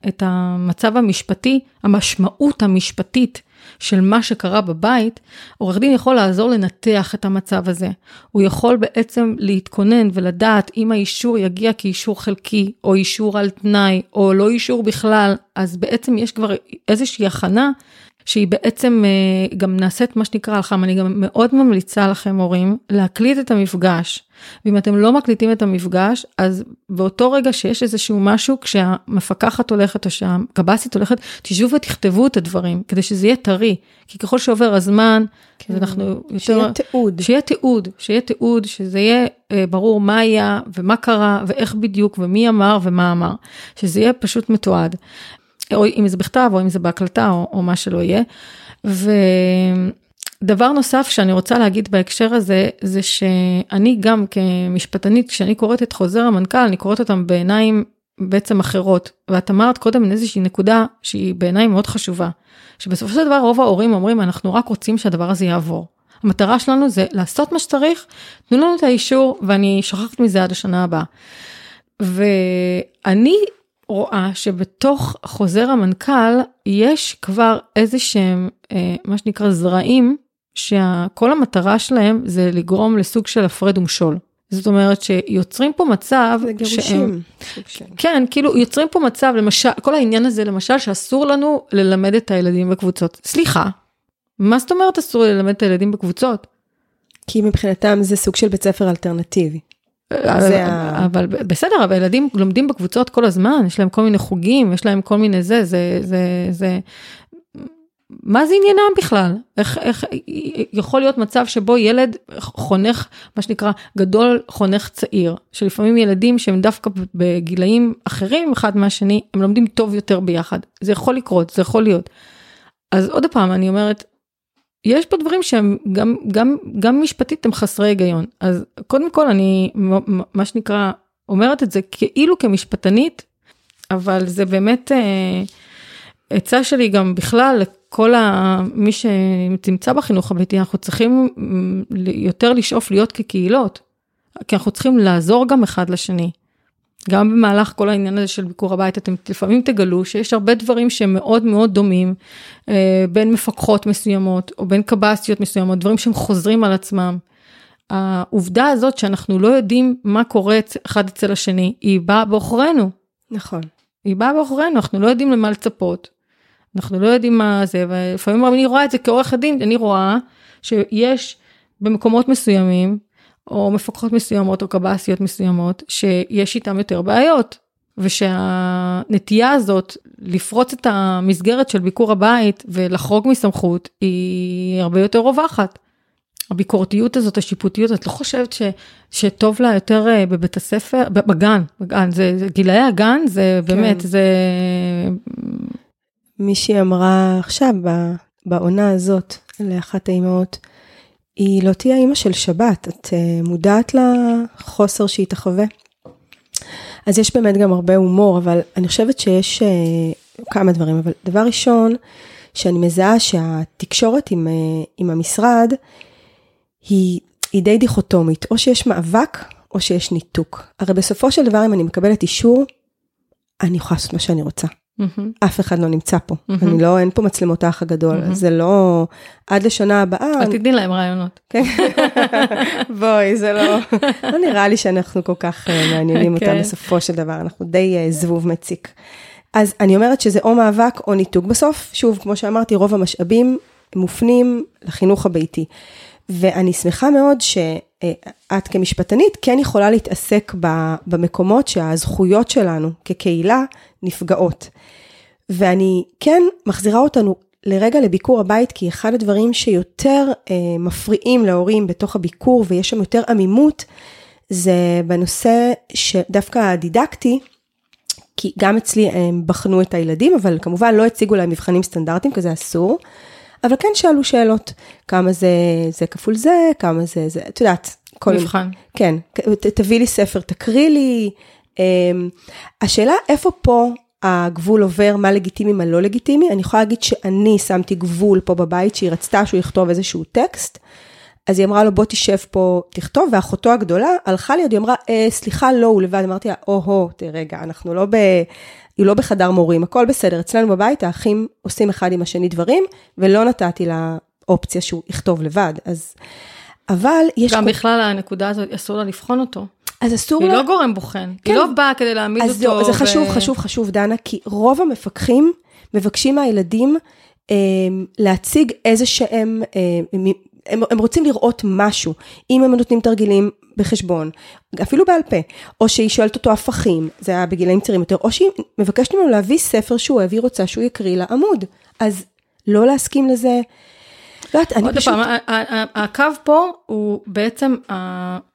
Speaker 2: את המצב המשפטי, המשמעות המשפטית של מה שקרה בבית, עורך דין יכול לעזור לנתח את המצב הזה. הוא יכול בעצם להתכונן ולדעת אם האישור יגיע כאישור חלקי, או אישור על תנאי, או לא אישור בכלל, אז בעצם יש כבר איזושהי הכנה שהיא בעצם אה, גם נעשית מה שנקרא הלחם, אני גם מאוד ממליצה לכם הורים להקליט את המפגש. ואם אתם לא מקליטים את המפגש, אז באותו רגע שיש איזשהו משהו, כשהמפקחת הולכת או שהקב"סית הולכת, תשבו ותכתבו את הדברים, כדי שזה יהיה טרי. כי ככל שעובר הזמן, כן. אנחנו
Speaker 1: יותר... שיהיה תיעוד.
Speaker 2: שיהיה תיעוד, שיהיה תיעוד, שזה יהיה אה, ברור מה היה ומה קרה ואיך בדיוק ומי אמר ומה אמר. שזה יהיה פשוט מתועד. או אם זה בכתב או אם זה בהקלטה או, או מה שלא יהיה. ודבר נוסף שאני רוצה להגיד בהקשר הזה, זה שאני גם כמשפטנית, כשאני קוראת את חוזר המנכ"ל, אני קוראת אותם בעיניים בעצם אחרות. ואת אמרת קודם איזושהי נקודה שהיא בעיניי מאוד חשובה, שבסופו של דבר רוב ההורים אומרים, אנחנו רק רוצים שהדבר הזה יעבור. המטרה שלנו זה לעשות מה שצריך, תנו לנו את האישור, ואני שוכחת מזה עד השנה הבאה. ואני רואה שבתוך חוזר המנכ"ל יש כבר איזה שהם, אה, מה שנקרא זרעים, שכל המטרה שלהם זה לגרום לסוג של הפרד ומשול. זאת אומרת שיוצרים פה מצב,
Speaker 1: זה גירושים.
Speaker 2: שהם, כן, כאילו יוצרים פה מצב, למשל, כל העניין הזה למשל שאסור לנו ללמד את הילדים בקבוצות. סליחה, מה זאת אומרת אסור ללמד את הילדים בקבוצות?
Speaker 1: כי מבחינתם זה סוג של בית ספר אלטרנטיבי.
Speaker 2: אבל בסדר, אבל ילדים לומדים בקבוצות כל הזמן, יש להם כל מיני חוגים, יש להם כל מיני זה, זה, זה, זה, מה זה עניינם בכלל? איך, איך יכול להיות מצב שבו ילד חונך, מה שנקרא, גדול חונך צעיר, שלפעמים ילדים שהם דווקא בגילאים אחרים אחד מהשני, הם לומדים טוב יותר ביחד. זה יכול לקרות, זה יכול להיות. אז עוד פעם, אני אומרת, יש פה דברים שהם גם, גם, גם משפטית הם חסרי היגיון. אז קודם כל אני, מה שנקרא, אומרת את זה כאילו כמשפטנית, אבל זה באמת אה, עצה שלי גם בכלל לכל ה... מי שתמצא בחינוך הביתי, אנחנו צריכים יותר לשאוף להיות כקהילות, כי אנחנו צריכים לעזור גם אחד לשני. גם במהלך כל העניין הזה של ביקור הבית, אתם לפעמים תגלו שיש הרבה דברים שהם מאוד מאוד דומים, אה, בין מפקחות מסוימות, או בין קב"סיות מסוימות, דברים שהם חוזרים על עצמם. העובדה הזאת שאנחנו לא יודעים מה קורה אחד אצל השני, היא באה בעוכרינו.
Speaker 1: נכון.
Speaker 2: היא באה בעוכרינו, אנחנו לא יודעים למה לצפות. אנחנו לא יודעים מה זה, ולפעמים אני רואה את זה כעורך הדין, אני רואה שיש במקומות מסוימים, או מפקחות מסוימות או קב"סיות מסוימות, שיש איתם יותר בעיות. ושהנטייה הזאת לפרוץ את המסגרת של ביקור הבית ולחרוג מסמכות היא הרבה יותר רווחת. הביקורתיות הזאת, השיפוטיות, את לא חושבת ש, שטוב לה יותר אה, בבית הספר, בגן, בגן, זה, זה גילאי הגן, זה כן. באמת, זה...
Speaker 1: מישהי אמרה עכשיו, בעונה הזאת, לאחת האימהות, היא לא תהיה אימא של שבת, את אה, מודעת לחוסר שהיא תחווה? אז יש באמת גם הרבה הומור, אבל אני חושבת שיש uh, כמה דברים, אבל דבר ראשון, שאני מזהה שהתקשורת עם, uh, עם המשרד היא, היא די דיכוטומית, או שיש מאבק או שיש ניתוק. הרי בסופו של דבר, אם אני מקבלת אישור, אני יכולה לעשות מה שאני רוצה. Mm-hmm. אף אחד לא נמצא פה. Mm-hmm. אני לא, אין פה מצלמות האח הגדול, mm-hmm. זה לא... עד לשנה הבאה...
Speaker 2: אל תתני להם רעיונות.
Speaker 1: כן. בואי, זה לא... לא נראה לי שאנחנו כל כך אה, מעניינים אותם כן. בסופו של דבר, אנחנו די uh, זבוב מציק. אז אני אומרת שזה או מאבק או ניתוק. בסוף, שוב, כמו שאמרתי, רוב המשאבים מופנים לחינוך הביתי. ואני שמחה מאוד שאת כמשפטנית כן יכולה להתעסק במקומות שהזכויות שלנו כקהילה נפגעות. ואני כן מחזירה אותנו לרגע לביקור הבית, כי אחד הדברים שיותר אה, מפריעים להורים בתוך הביקור ויש שם יותר עמימות, זה בנושא שדווקא הדידקטי, כי גם אצלי הם בחנו את הילדים, אבל כמובן לא הציגו להם מבחנים סטנדרטיים, כי זה אסור. אבל כן שאלו שאלות, כמה זה, זה כפול זה, כמה זה, זה, את יודעת.
Speaker 2: כל מבחן.
Speaker 1: כן, ת, תביא לי ספר, תקריא לי. Um, השאלה איפה פה הגבול עובר, מה לגיטימי, מה לא לגיטימי, אני יכולה להגיד שאני שמתי גבול פה בבית, שהיא רצתה שהוא יכתוב איזשהו טקסט, אז היא אמרה לו, בוא תשב פה, תכתוב, ואחותו הגדולה הלכה לי, היא אמרה, אה, סליחה, לא, הוא לבד. אמרתי לה, או-הו, רגע, אנחנו לא ב... היא לא בחדר מורים, הכל בסדר. אצלנו בבית האחים עושים אחד עם השני דברים, ולא נתתי לה אופציה שהוא יכתוב לבד. אז, אבל יש...
Speaker 2: גם כל... בכלל הנקודה הזאת, אסור לה לבחון אותו.
Speaker 1: אז אסור
Speaker 2: לה... היא לא גורם בוחן, כן. היא לא באה כדי להעמיד
Speaker 1: אז
Speaker 2: אותו.
Speaker 1: אז זה ו... חשוב, חשוב, חשוב, דנה, כי רוב המפקחים מבקשים מהילדים אה, להציג איזה שהם, אה, הם, הם רוצים לראות משהו. אם הם נותנים תרגילים בחשבון, אפילו בעל פה, או שהיא שואלת אותו הפכים, זה היה בגילאים צעירים יותר, או שהיא מבקשת ממנו להביא ספר שהוא אוהב, היא רוצה שהוא יקריא לה עמוד. אז לא להסכים לזה,
Speaker 2: לא יודעת, אני פשוט... עוד פעם, הקו פה הוא בעצם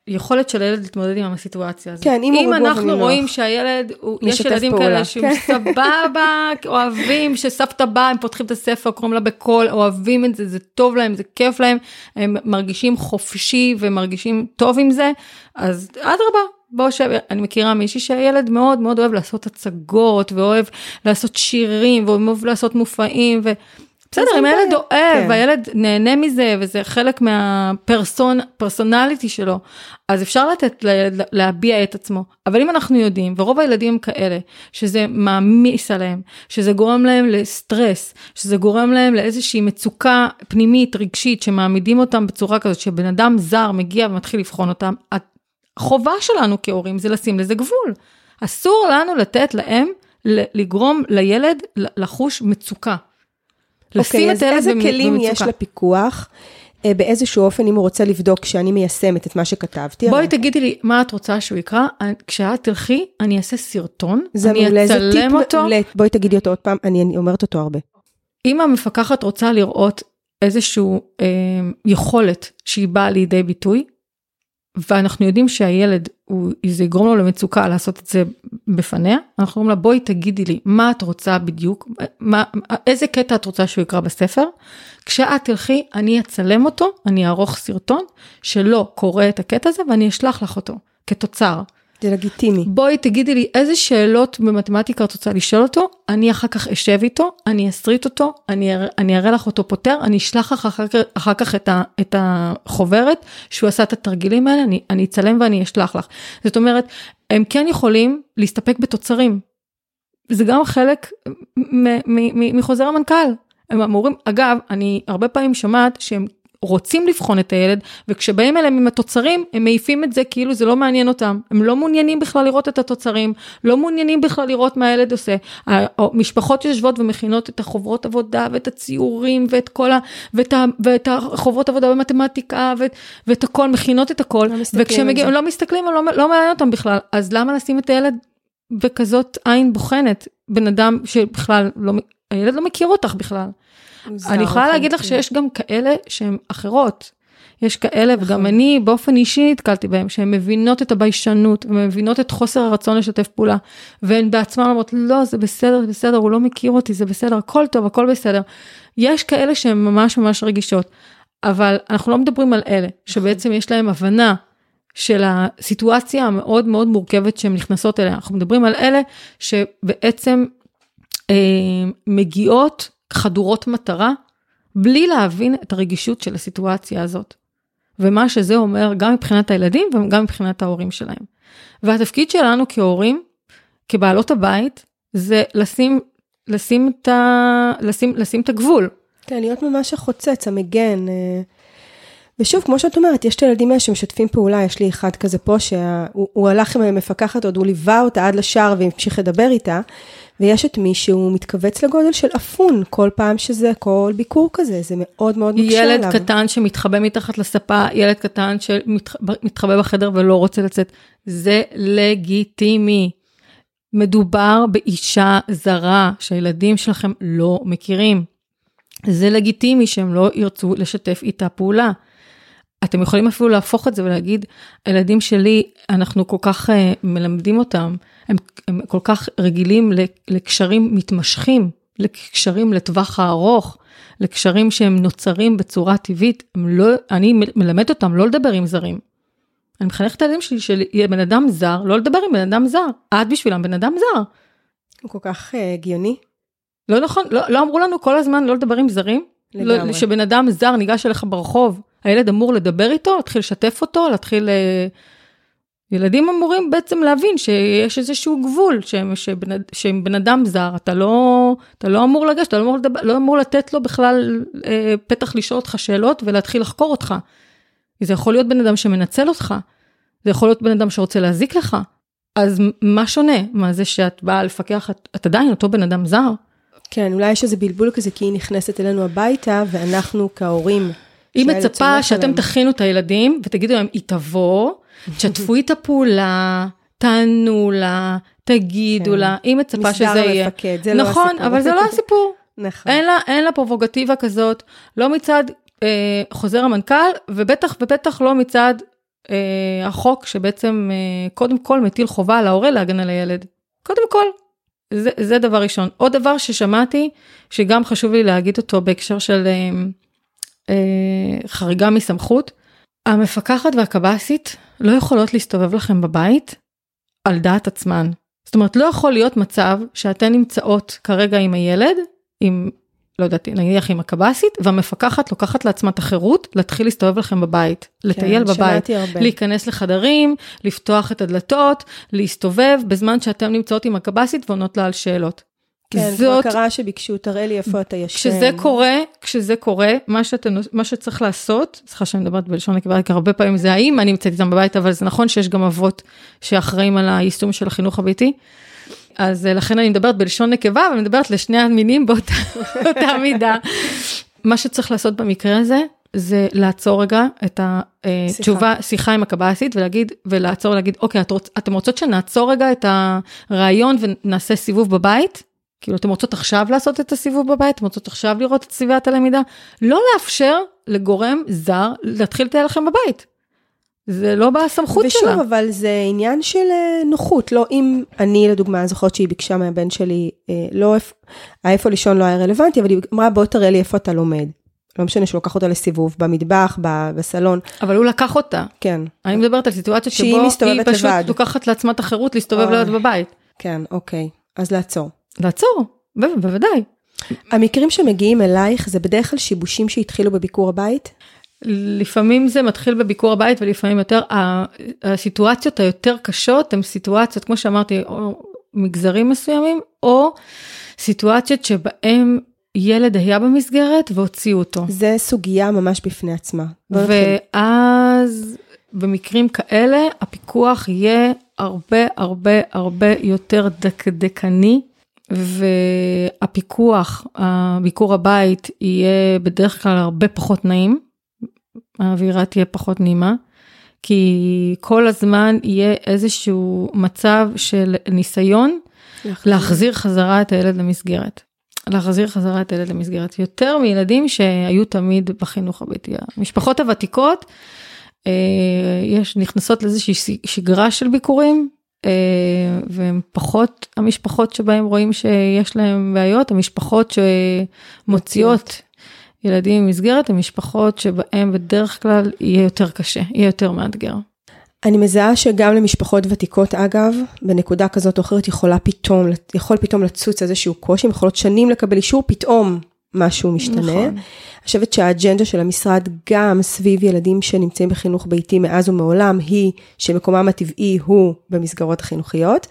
Speaker 2: היכולת של הילד להתמודד עם הסיטואציה הזאת.
Speaker 1: כן, אם.
Speaker 2: אם אנחנו רואים שהילד, יש ילדים פעולה. כאלה שהם כן. סבבה, אוהבים, שסבתא באה, הם פותחים את הספר, קוראים לה בקול, אוהבים את זה, זה טוב להם, זה כיף להם, הם מרגישים חופשי ומרגישים טוב עם זה, אז אדרבה, בוא שב, אני מכירה מישהי שהילד מאוד מאוד אוהב לעשות הצגות, ואוהב לעשות שירים, ואוהב לעשות מופעים, ו... בסדר, אם הילד אוהב, כן. והילד נהנה מזה, וזה חלק מהפרסונליטי שלו, אז אפשר לתת לילד להביע את עצמו. אבל אם אנחנו יודעים, ורוב הילדים הם כאלה, שזה מעמיס עליהם, שזה גורם להם לסטרס, שזה גורם להם לאיזושהי מצוקה פנימית, רגשית, שמעמידים אותם בצורה כזאת, שבן אדם זר מגיע ומתחיל לבחון אותם, החובה שלנו כהורים זה לשים לזה גבול. אסור לנו לתת להם לגרום לילד לחוש מצוקה.
Speaker 1: לשים okay, את הילד במצוקה. אוקיי, אז איזה כלים יש לפיקוח? אה, באיזשהו אופן, אם הוא רוצה לבדוק שאני מיישמת את מה שכתבתי.
Speaker 2: בואי תגידי לי, מה את רוצה שהוא יקרא? כשאת תלכי, אני אעשה סרטון, אני אצלם אותו.
Speaker 1: מעולה, בואי תגידי אותו עוד פעם, אני, אני אומרת אותו הרבה.
Speaker 2: אם המפקחת רוצה לראות איזושהי אה, יכולת שהיא באה לידי ביטוי, ואנחנו יודעים שהילד, הוא, זה יגרום לו למצוקה לעשות את זה בפניה, אנחנו אומרים לה בואי תגידי לי מה את רוצה בדיוק, מה, איזה קטע את רוצה שהוא יקרא בספר, כשאת תלכי אני אצלם אותו, אני אערוך סרטון שלא קורא את הקטע הזה ואני אשלח לך אותו כתוצר.
Speaker 1: זה לגיטימי.
Speaker 2: בואי תגידי לי איזה שאלות במתמטיקה את רוצה לשאול אותו, אני אחר כך אשב איתו, אני אסריט אותו, אני, אני אראה לך אותו פותר, אני אשלח לך אחר, אחר כך את, ה, את החוברת שהוא עשה את התרגילים האלה, אני, אני אצלם ואני אשלח לך. זאת אומרת, הם כן יכולים להסתפק בתוצרים. זה גם חלק מחוזר המנכ"ל. הם אמורים, אגב, אני הרבה פעמים שומעת שהם רוצים לבחון את הילד, וכשבאים אליהם עם התוצרים, הם מעיפים את זה כאילו זה לא מעניין אותם. הם לא מעוניינים בכלל לראות את התוצרים, לא מעוניינים בכלל לראות מה הילד עושה. המשפחות יושבות ומכינות את החוברות עבודה ואת הציורים ואת כל ה... ואת, ה, ואת החוברות עבודה במתמטיקה ואת, ואת הכל, מכינות את הכל. לא וכשהם מגיעים, לא מסתכלים, לא, לא מעניין אותם בכלל. אז למה לשים את הילד בכזאת עין בוחנת? בן אדם שבכלל לא, הילד לא מכיר אותך בכלל. אני יכולה להגיד לך שיש גם כאלה שהן אחרות. יש כאלה, נכון. וגם אני באופן אישי נתקלתי בהם, שהן מבינות את הביישנות, ומבינות את חוסר הרצון לשתף פעולה, והן בעצמן אומרות, לא, זה בסדר, זה בסדר, הוא לא מכיר אותי, זה בסדר, הכל טוב, הכל בסדר. יש כאלה שהן ממש ממש רגישות, אבל אנחנו לא מדברים על אלה, נכון. שבעצם יש להם הבנה של הסיטואציה המאוד מאוד מורכבת שהן נכנסות אליה. אנחנו מדברים על אלה שבעצם אה, מגיעות חדורות מטרה, בלי להבין את הרגישות של הסיטואציה הזאת. ומה שזה אומר גם מבחינת הילדים וגם מבחינת ההורים שלהם. והתפקיד שלנו כהורים, כבעלות הבית, זה לשים, לשים, את, ה, לשים, לשים את הגבול.
Speaker 1: כן, להיות ממש החוצץ, המגן. אה. ושוב, כמו שאת אומרת, יש את הילדים האלה שמשתפים פעולה, יש לי אחד כזה פה, שהוא הלך עם המפקחת עוד, הוא ליווה אותה עד לשער והמשיך לדבר איתה, ויש את מי שהוא מתכווץ לגודל של אפון כל פעם שזה, כל ביקור כזה, זה מאוד מאוד מקשה
Speaker 2: עליו. ילד קטן שמתחבא מתחת לספה, ילד קטן שמתחבא בחדר ולא רוצה לצאת, זה לגיטימי. מדובר באישה זרה שהילדים שלכם לא מכירים. זה לגיטימי שהם לא ירצו לשתף איתה פעולה. אתם יכולים אפילו להפוך את זה ולהגיד, הילדים שלי, אנחנו כל כך uh, מלמדים אותם, הם, הם כל כך רגילים לקשרים מתמשכים, לקשרים לטווח הארוך, לקשרים שהם נוצרים בצורה טבעית, לא, אני מלמד אותם לא לדבר עם זרים. אני מחנכת את הילדים שלי שיהיה בן אדם זר, לא לדבר עם בן אדם זר, את בשבילם בן אדם זר.
Speaker 1: הוא כל כך uh, הגיוני.
Speaker 2: לא נכון, לא, לא אמרו לנו כל הזמן לא לדבר עם זרים? לגמרי. לא, שבן אדם זר ניגש אליך ברחוב, הילד אמור לדבר איתו, להתחיל לשתף אותו, להתחיל... ילדים אמורים בעצם להבין שיש איזשהו גבול, שהם, שבן, שהם בן אדם זר, אתה לא, אתה לא אמור לגשת, אתה לא אמור, לדבר, לא אמור לתת לו בכלל אה, פתח לשאול אותך שאלות ולהתחיל לחקור אותך. זה יכול להיות בן אדם שמנצל אותך, זה יכול להיות בן אדם שרוצה להזיק לך. אז מה שונה? מה זה שאת באה לפקח, את, את עדיין אותו בן אדם זר?
Speaker 1: כן, אולי יש איזה בלבול כזה, כי היא נכנסת אלינו הביתה, ואנחנו כהורים
Speaker 2: היא מצפה שאתם תכינו את הילדים ותגידו להם, היא תבוא, תשתפו איתה פעולה, תענו לה, תגידו כן. לה, היא מצפה שזה יהיה.
Speaker 1: מפקד, זה לא
Speaker 2: נכון, לא אבל זה לא הסיפור. נכון. אין לה, אין לה פרובוגטיבה כזאת, לא מצד אה, חוזר המנכ"ל, ובטח ובטח לא מצד אה, החוק שבעצם אה, קודם כל מטיל חובה על ההורה להגן על הילד. קודם כל. זה, זה דבר ראשון. עוד דבר ששמעתי, שגם חשוב לי להגיד אותו בהקשר של אה, אה, חריגה מסמכות, המפקחת והקב"סית לא יכולות להסתובב לכם בבית על דעת עצמן. זאת אומרת, לא יכול להיות מצב שאתן נמצאות כרגע עם הילד, עם, לא יודעת, נניח עם הקב"סית, והמפקחת לוקחת לעצמה את החירות להתחיל להסתובב לכם בבית, כן, לטייל בבית, הרבה. להיכנס לחדרים, לפתוח את הדלתות, להסתובב, בזמן שאתן נמצאות עם הקב"סית ועונות לה על שאלות.
Speaker 1: כן, זאת... כבר קרה שביקשו, תראה לי איפה אתה ישן.
Speaker 2: כשזה קורה, כשזה קורה, מה, שאתם, מה שצריך לעשות, סליחה שאני מדברת בלשון נקבה, כי הרבה פעמים זה האם אני נמצאת איתם בבית, אבל זה נכון שיש גם אבות שאחראים על היישום של החינוך הביתי. אז אה, לכן אני מדברת בלשון נקבה, אבל אני מדברת לשני המינים באותה, באותה מידה. מה שצריך לעשות במקרה הזה, זה לעצור רגע את התשובה, אה, שיחה, שיחה עם הקב"סית ולהגיד, ולעצור ולהגיד, אוקיי, את רוצ, אתם רוצות שנעצור רגע את הרעיון ונעשה סיבוב בבית? כאילו, אתם רוצות עכשיו לעשות את הסיבוב בבית? אתם רוצות עכשיו לראות את סביבת הלמידה? לא לאפשר לגורם זר להתחיל לטייל לכם בבית. זה לא בסמכות
Speaker 1: ושוב,
Speaker 2: שלה.
Speaker 1: ושוב, אבל זה עניין של אה, נוחות. לא, אם אני, לדוגמה, זוכרת שהיא ביקשה מהבן שלי, אה, לא, איפה לישון לא היה רלוונטי, אבל היא אמרה, בוא תראה לי איפה אתה לומד. לא משנה שהוא לקח אותה לסיבוב, במטבח, בסלון.
Speaker 2: אבל הוא לקח אותה.
Speaker 1: כן.
Speaker 2: אני מדברת על סיטואציה שבו היא פשוט לבד. לוקחת לעצמה את החירות להסתובב לבד בבית.
Speaker 1: כן, אוקיי. אז לעצור.
Speaker 2: לעצור, בוודאי.
Speaker 1: המקרים שמגיעים אלייך זה בדרך כלל שיבושים שהתחילו בביקור הבית?
Speaker 2: לפעמים זה מתחיל בביקור הבית ולפעמים יותר, הסיטואציות היותר קשות הן סיטואציות, כמו שאמרתי, או מגזרים מסוימים, או סיטואציות שבהם ילד היה במסגרת והוציאו אותו.
Speaker 1: זה סוגיה ממש בפני עצמה.
Speaker 2: ואז במקרים כאלה הפיקוח יהיה הרבה הרבה הרבה יותר דקדקני. והפיקוח, הביקור הבית יהיה בדרך כלל הרבה פחות נעים, האווירה תהיה פחות נעימה, כי כל הזמן יהיה איזשהו מצב של ניסיון להחזיר, להחזיר חזרה את הילד למסגרת. להחזיר חזרה את הילד למסגרת. יותר מילדים שהיו תמיד בחינוך הביתי. המשפחות הוותיקות, אה, יש, נכנסות לאיזושהי שגרה של ביקורים, אה, והן פחות המשפחות שבהם רואים שיש להם בעיות, המשפחות שמוציאות ילדים ממסגרת, הן משפחות שבהם בדרך כלל יהיה יותר קשה, יהיה יותר מאתגר.
Speaker 1: אני מזהה שגם למשפחות ותיקות אגב, בנקודה כזאת או אחרת יכולה פתאום, יכול פתאום לצוץ איזשהו קושי, יכולות שנים לקבל אישור, פתאום משהו משתנה. נכון. אני חושבת שהאג'נדה של המשרד גם סביב ילדים שנמצאים בחינוך ביתי מאז ומעולם היא שמקומם הטבעי הוא במסגרות החינוכיות.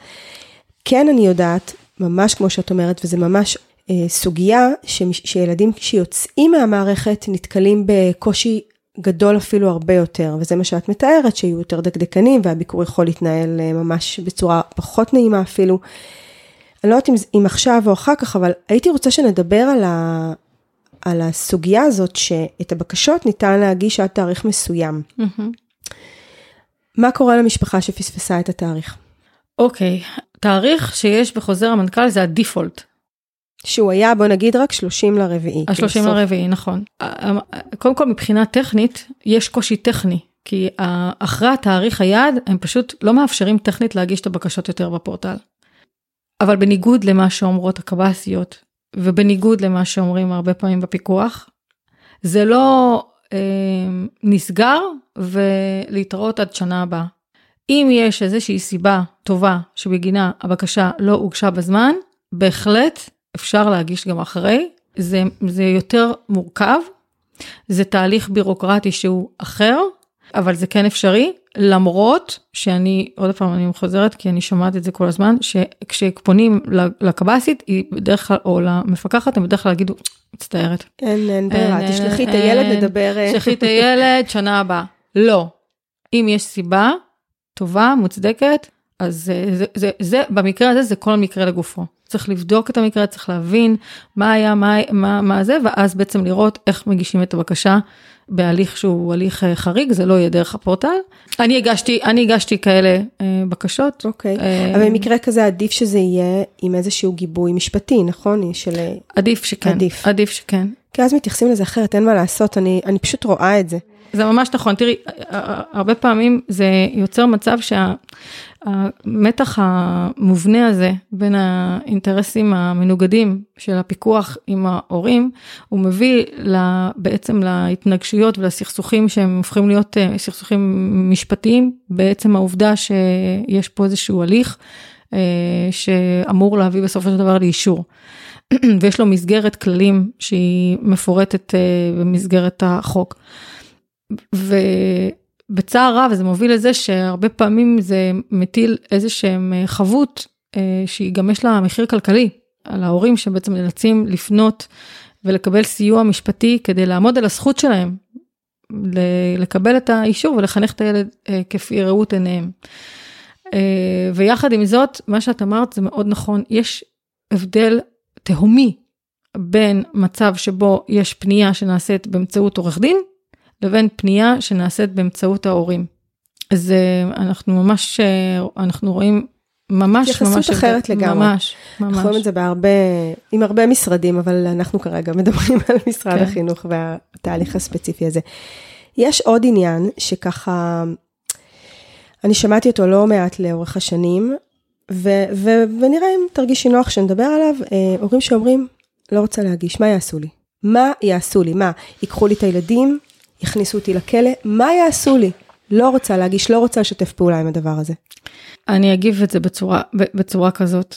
Speaker 1: כן אני יודעת, ממש כמו שאת אומרת, וזה ממש אה, סוגיה ש, שילדים שיוצאים מהמערכת נתקלים בקושי גדול אפילו הרבה יותר, וזה מה שאת מתארת, שיהיו יותר דקדקנים והביקור יכול להתנהל אה, ממש בצורה פחות נעימה אפילו. אני לא יודעת אם, אם עכשיו או אחר כך, אבל הייתי רוצה שנדבר על, ה, על הסוגיה הזאת שאת הבקשות ניתן להגיש עד תאריך מסוים. Mm-hmm. מה קורה למשפחה שפספסה את התאריך?
Speaker 2: אוקיי, okay. תאריך שיש בחוזר המנכ"ל זה הדיפולט.
Speaker 1: שהוא היה, בוא נגיד, רק 30 לרביעי.
Speaker 2: ה-30 כאילו לרביעי, נכון. קודם כל, מבחינה טכנית, יש קושי טכני, כי אחרי התאריך היעד, הם פשוט לא מאפשרים טכנית להגיש את הבקשות יותר בפורטל. אבל בניגוד למה שאומרות הקב"סיות, ובניגוד למה שאומרים הרבה פעמים בפיקוח, זה לא אה, נסגר ולהתראות עד שנה הבאה. אם יש איזושהי סיבה טובה שבגינה הבקשה לא הוגשה בזמן, בהחלט אפשר להגיש גם אחרי, זה, זה יותר מורכב, זה תהליך בירוקרטי שהוא אחר, אבל זה כן אפשרי, למרות שאני, עוד פעם אני חוזרת כי אני שומעת את זה כל הזמן, שכשפונים לקב"סית, היא בדרך כלל, או למפקחת, הם בדרך כלל יגידו, מצטערת.
Speaker 1: אין, אין ברירה, תשלחי את הילד לדבר.
Speaker 2: אה. תשלחי את הילד, שנה הבאה. לא. אם יש סיבה טובה, מוצדקת, אז זה, זה, זה, זה, במקרה הזה זה כל מקרה לגופו. צריך לבדוק את המקרה, צריך להבין מה היה, מה, מה, מה זה, ואז בעצם לראות איך מגישים את הבקשה בהליך שהוא הליך אה, חריג, זה לא יהיה דרך הפורטל. אני הגשתי, אני הגשתי כאלה אה, בקשות.
Speaker 1: אוקיי, אה, אבל במקרה כזה עדיף שזה יהיה עם איזשהו גיבוי משפטי, נכון? של...
Speaker 2: עדיף שכן, עדיף, עדיף שכן.
Speaker 1: כי אז מתייחסים לזה אחרת, אין מה לעשות, אני, אני פשוט רואה את זה.
Speaker 2: זה ממש נכון, תראי, הרבה פעמים זה יוצר מצב שהמתח המובנה הזה בין האינטרסים המנוגדים של הפיקוח עם ההורים, הוא מביא בעצם להתנגשויות ולסכסוכים שהם הופכים להיות אה, סכסוכים משפטיים, בעצם העובדה שיש פה איזשהו הליך אה, שאמור להביא בסופו של דבר לאישור. ויש לו מסגרת כללים שהיא מפורטת אה, במסגרת החוק. ובצער רב זה מוביל לזה שהרבה פעמים זה מטיל איזה שהם אה, חבות אה, שהיא גם יש לה מחיר כלכלי על ההורים שבעצם נאלצים לפנות ולקבל סיוע משפטי כדי לעמוד על הזכות שלהם לקבל את האישור ולחנך את הילד אה, כפי ראות עיניהם. ויחד עם זאת, מה שאת אמרת זה מאוד נכון, יש הבדל תהומי בין מצב שבו יש פנייה שנעשית באמצעות עורך דין לבין פנייה שנעשית באמצעות ההורים. אז אה, אנחנו ממש, אה, אנחנו רואים ממש,
Speaker 1: התייחסות
Speaker 2: ממש,
Speaker 1: אחרת
Speaker 2: הבדל.
Speaker 1: לגמרי.
Speaker 2: ממש,
Speaker 1: אנחנו רואים את
Speaker 2: ממש.
Speaker 1: זה בהרבה, עם הרבה משרדים, אבל אנחנו כרגע מדברים על משרד
Speaker 2: כן.
Speaker 1: החינוך והתהליך הספציפי הזה. יש עוד עניין שככה, אני שמעתי אותו לא מעט לאורך השנים, ו- ו- ונראה אם תרגישי נוח שנדבר עליו, אה, הורים שאומרים, לא רוצה להגיש, מה יעשו לי? מה יעשו לי? מה, ייקחו לי את הילדים, יכניסו אותי לכלא, מה יעשו לי? לא רוצה להגיש, לא רוצה לשתף פעולה עם הדבר הזה.
Speaker 2: אני אגיב את זה בצורה, בצורה כזאת.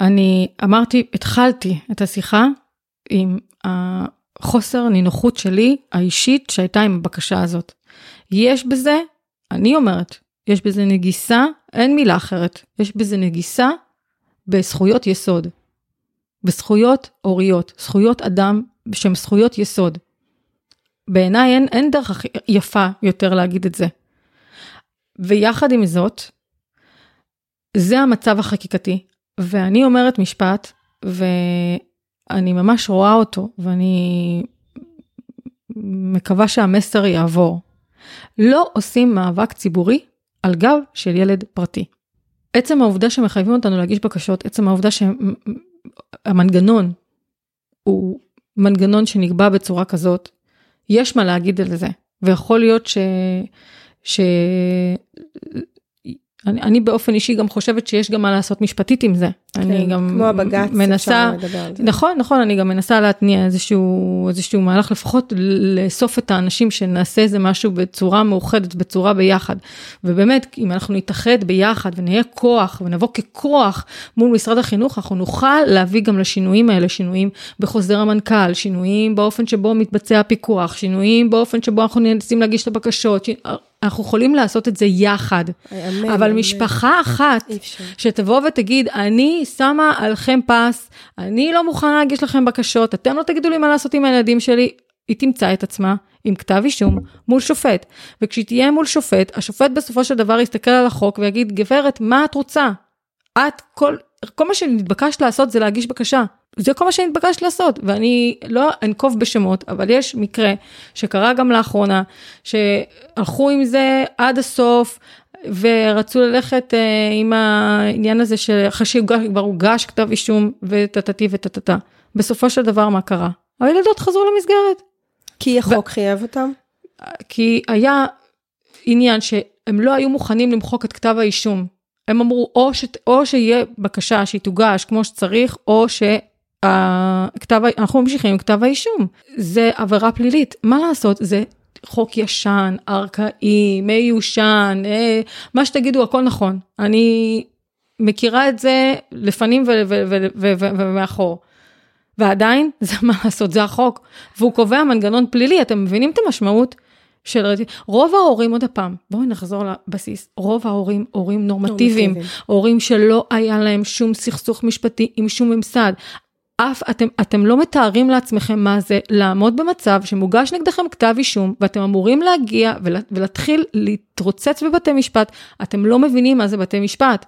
Speaker 2: אני אמרתי, התחלתי את השיחה עם החוסר נינוחות שלי, האישית, שהייתה עם הבקשה הזאת. יש בזה, אני אומרת, יש בזה נגיסה, אין מילה אחרת, יש בזה נגיסה בזכויות יסוד. בזכויות הוריות, זכויות אדם שהן זכויות יסוד. בעיניי אין, אין דרך יפה יותר להגיד את זה. ויחד עם זאת, זה המצב החקיקתי, ואני אומרת משפט, ואני ממש רואה אותו, ואני מקווה שהמסר יעבור. לא עושים מאבק ציבורי על גב של ילד פרטי. עצם העובדה שמחייבים אותנו להגיש בקשות, עצם העובדה שהמנגנון הוא מנגנון שנקבע בצורה כזאת, יש מה להגיד על זה, ויכול להיות ש... ש... אני, אני באופן אישי גם חושבת שיש גם מה לעשות משפטית עם זה. כן, אני גם
Speaker 1: כמו הבג"ץ,
Speaker 2: מנסה,
Speaker 1: אפשר לדבר על זה.
Speaker 2: נכון, נכון, אני גם מנסה להתניע איזשהו, איזשהו מהלך, לפחות לאסוף את האנשים שנעשה איזה משהו בצורה מאוחדת, בצורה ביחד. ובאמת, אם אנחנו נתאחד ביחד ונהיה כוח ונבוא ככוח מול משרד החינוך, אנחנו נוכל להביא גם לשינויים האלה, שינויים בחוזר המנכ"ל, שינויים באופן שבו מתבצע הפיקוח, שינויים באופן שבו אנחנו ננסים להגיש את הבקשות. ש... אנחנו יכולים לעשות את זה יחד,
Speaker 1: אמן,
Speaker 2: אבל
Speaker 1: אמן.
Speaker 2: משפחה אחת. שתבוא ותגיד, אני שמה עליכם פס, אני לא מוכנה להגיש לכם בקשות, אתם לא תגידו לי מה לעשות עם הילדים שלי, היא תמצא את עצמה עם כתב אישום מול שופט. וכשהיא תהיה מול שופט, השופט בסופו של דבר יסתכל על החוק ויגיד, גברת, מה את רוצה? את, כל, כל מה שנתבקשת לעשות זה להגיש בקשה. זה כל מה שנתבקשת לעשות, ואני לא אנקוב בשמות, אבל יש מקרה שקרה גם לאחרונה, שהלכו עם זה עד הסוף, ורצו ללכת אה, עם העניין הזה שאחרי שכבר הוגש כתב אישום וטטטי וטטטה. בסופו של דבר מה קרה? הילדות חזרו למסגרת.
Speaker 1: כי החוק חייב אותם?
Speaker 2: כי היה עניין שהם לא היו מוכנים למחוק את כתב האישום. הם אמרו או, ש, או שיהיה בקשה שהיא תוגש כמו שצריך, או שהכתב, אנחנו ממשיכים עם כתב האישום. זה עבירה פלילית, מה לעשות? זה חוק ישן, ארכאי, מיושן, אה, מה שתגידו, הכל נכון. אני מכירה את זה לפנים ומאחור. ועדיין, זה מה לעשות, זה החוק. והוא קובע מנגנון פלילי, אתם מבינים את המשמעות? של רוב ההורים, עוד הפעם, בואו נחזור לבסיס, רוב ההורים, הורים נורמטיביים,
Speaker 1: נורמטיביים.
Speaker 2: הורים שלא היה להם שום סכסוך משפטי עם שום ממסד. אף, אתם, אתם לא מתארים לעצמכם מה זה לעמוד במצב שמוגש נגדכם כתב אישום ואתם אמורים להגיע ולה, ולהתחיל להתרוצץ בבתי משפט, אתם לא מבינים מה זה בתי משפט.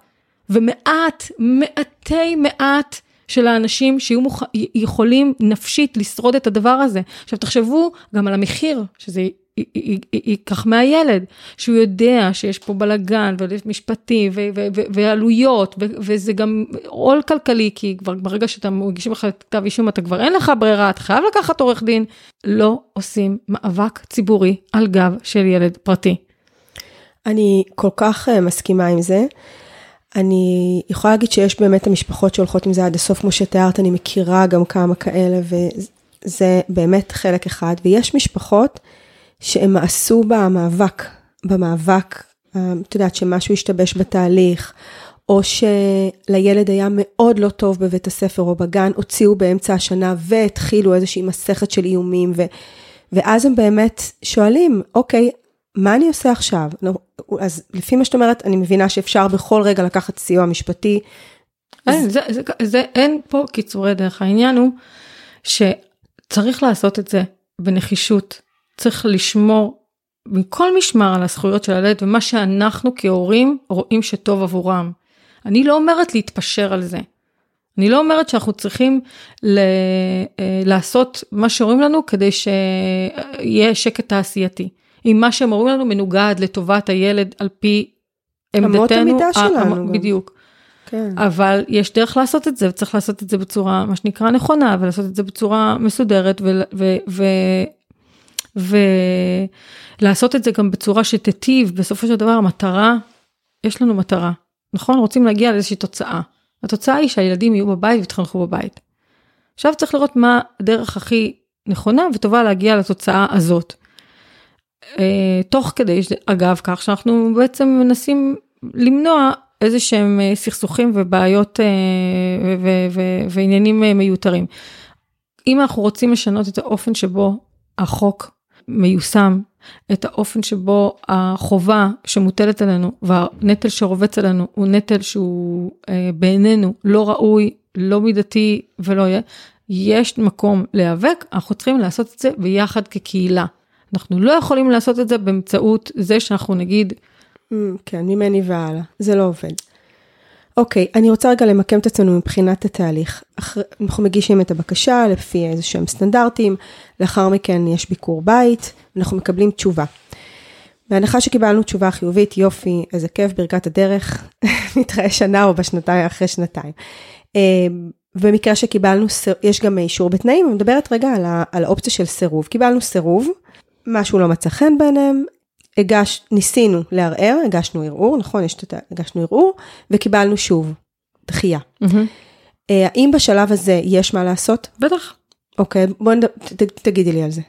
Speaker 2: ומעט, מעטי מעט של האנשים שיהיו מוכ... יכולים נפשית לשרוד את הדבר הזה. עכשיו תחשבו גם על המחיר שזה ייקח מהילד, שהוא יודע שיש פה בלאגן ומשפטי ו- ו- ו- ועלויות, ו- וזה גם עול כלכלי, כי כבר ברגע שאתה מגישים לך כתב אישום, אתה כבר אין לך ברירה, אתה חייב לקחת עורך דין. לא עושים מאבק ציבורי על גב של ילד פרטי.
Speaker 1: אני כל כך uh, מסכימה עם זה. אני יכולה להגיד שיש באמת המשפחות שהולכות עם זה עד הסוף, כמו שתיארת, אני מכירה גם כמה כאלה, וזה באמת חלק אחד. ויש משפחות שהם מעשו במאבק, במאבק, את יודעת, שמשהו השתבש בתהליך, או שלילד היה מאוד לא טוב בבית הספר או בגן, הוציאו באמצע השנה והתחילו איזושהי מסכת של איומים, ו, ואז הם באמת שואלים, אוקיי, מה אני עושה עכשיו? אז לפי מה שאת אומרת, אני מבינה שאפשר בכל רגע לקחת סיוע משפטי.
Speaker 2: אין, זה, זה, זה, אין פה קיצורי דרך, העניין הוא שצריך לעשות את זה בנחישות. צריך לשמור מכל משמר על הזכויות של הילד ומה שאנחנו כהורים רואים שטוב עבורם. אני לא אומרת להתפשר על זה. אני לא אומרת שאנחנו צריכים ל- לעשות מה שאומרים לנו כדי שיהיה שקט תעשייתי. אם מה שהם אומרים לנו מנוגד לטובת הילד על פי עמדתנו.
Speaker 1: אמות המידה שלנו.
Speaker 2: בדיוק.
Speaker 1: כן.
Speaker 2: אבל יש דרך לעשות את זה, וצריך לעשות את זה בצורה, מה שנקרא, נכונה, ולעשות את זה בצורה מסודרת, ו... ו, ו ולעשות את זה גם בצורה שתיטיב, בסופו של דבר המטרה, יש לנו מטרה, נכון? רוצים להגיע לאיזושהי תוצאה. התוצאה היא שהילדים יהיו בבית ויתחנכו בבית. עכשיו צריך לראות מה הדרך הכי נכונה וטובה להגיע לתוצאה הזאת. אה, תוך כדי, אגב, כך שאנחנו בעצם מנסים למנוע איזה שהם אה, סכסוכים ובעיות אה, ועניינים מיותרים. אם אנחנו רוצים לשנות את האופן שבו החוק מיושם, את האופן שבו החובה שמוטלת עלינו והנטל שרובץ עלינו הוא נטל שהוא בעינינו לא ראוי, לא מידתי ולא יהיה, יש מקום להיאבק, אנחנו צריכים לעשות את זה ביחד כקהילה. אנחנו לא יכולים לעשות את זה באמצעות זה שאנחנו נגיד...
Speaker 1: Mm, כן, ממני והלאה, זה לא עובד. אוקיי, אני רוצה רגע למקם את עצמנו מבחינת התהליך. אחר, אנחנו מגישים את הבקשה לפי איזה שהם סטנדרטים, לאחר מכן יש ביקור בית, אנחנו מקבלים תשובה. בהנחה שקיבלנו תשובה חיובית, יופי, איזה כיף, ברכת הדרך, נתראה שנה או בשנתיים, אחרי שנתיים. אמ, במקרה שקיבלנו, יש גם אישור בתנאים, אני מדברת רגע על, ה, על האופציה של סירוב. קיבלנו סירוב, משהו לא מצא חן בעיניהם, הגש, ניסינו לערער, הגשנו ערעור, נכון, יש את הגשנו ערעור, וקיבלנו שוב דחייה. Mm-hmm. האם בשלב הזה יש מה לעשות?
Speaker 2: בטח.
Speaker 1: אוקיי, בואי נד... תגידי לי על זה.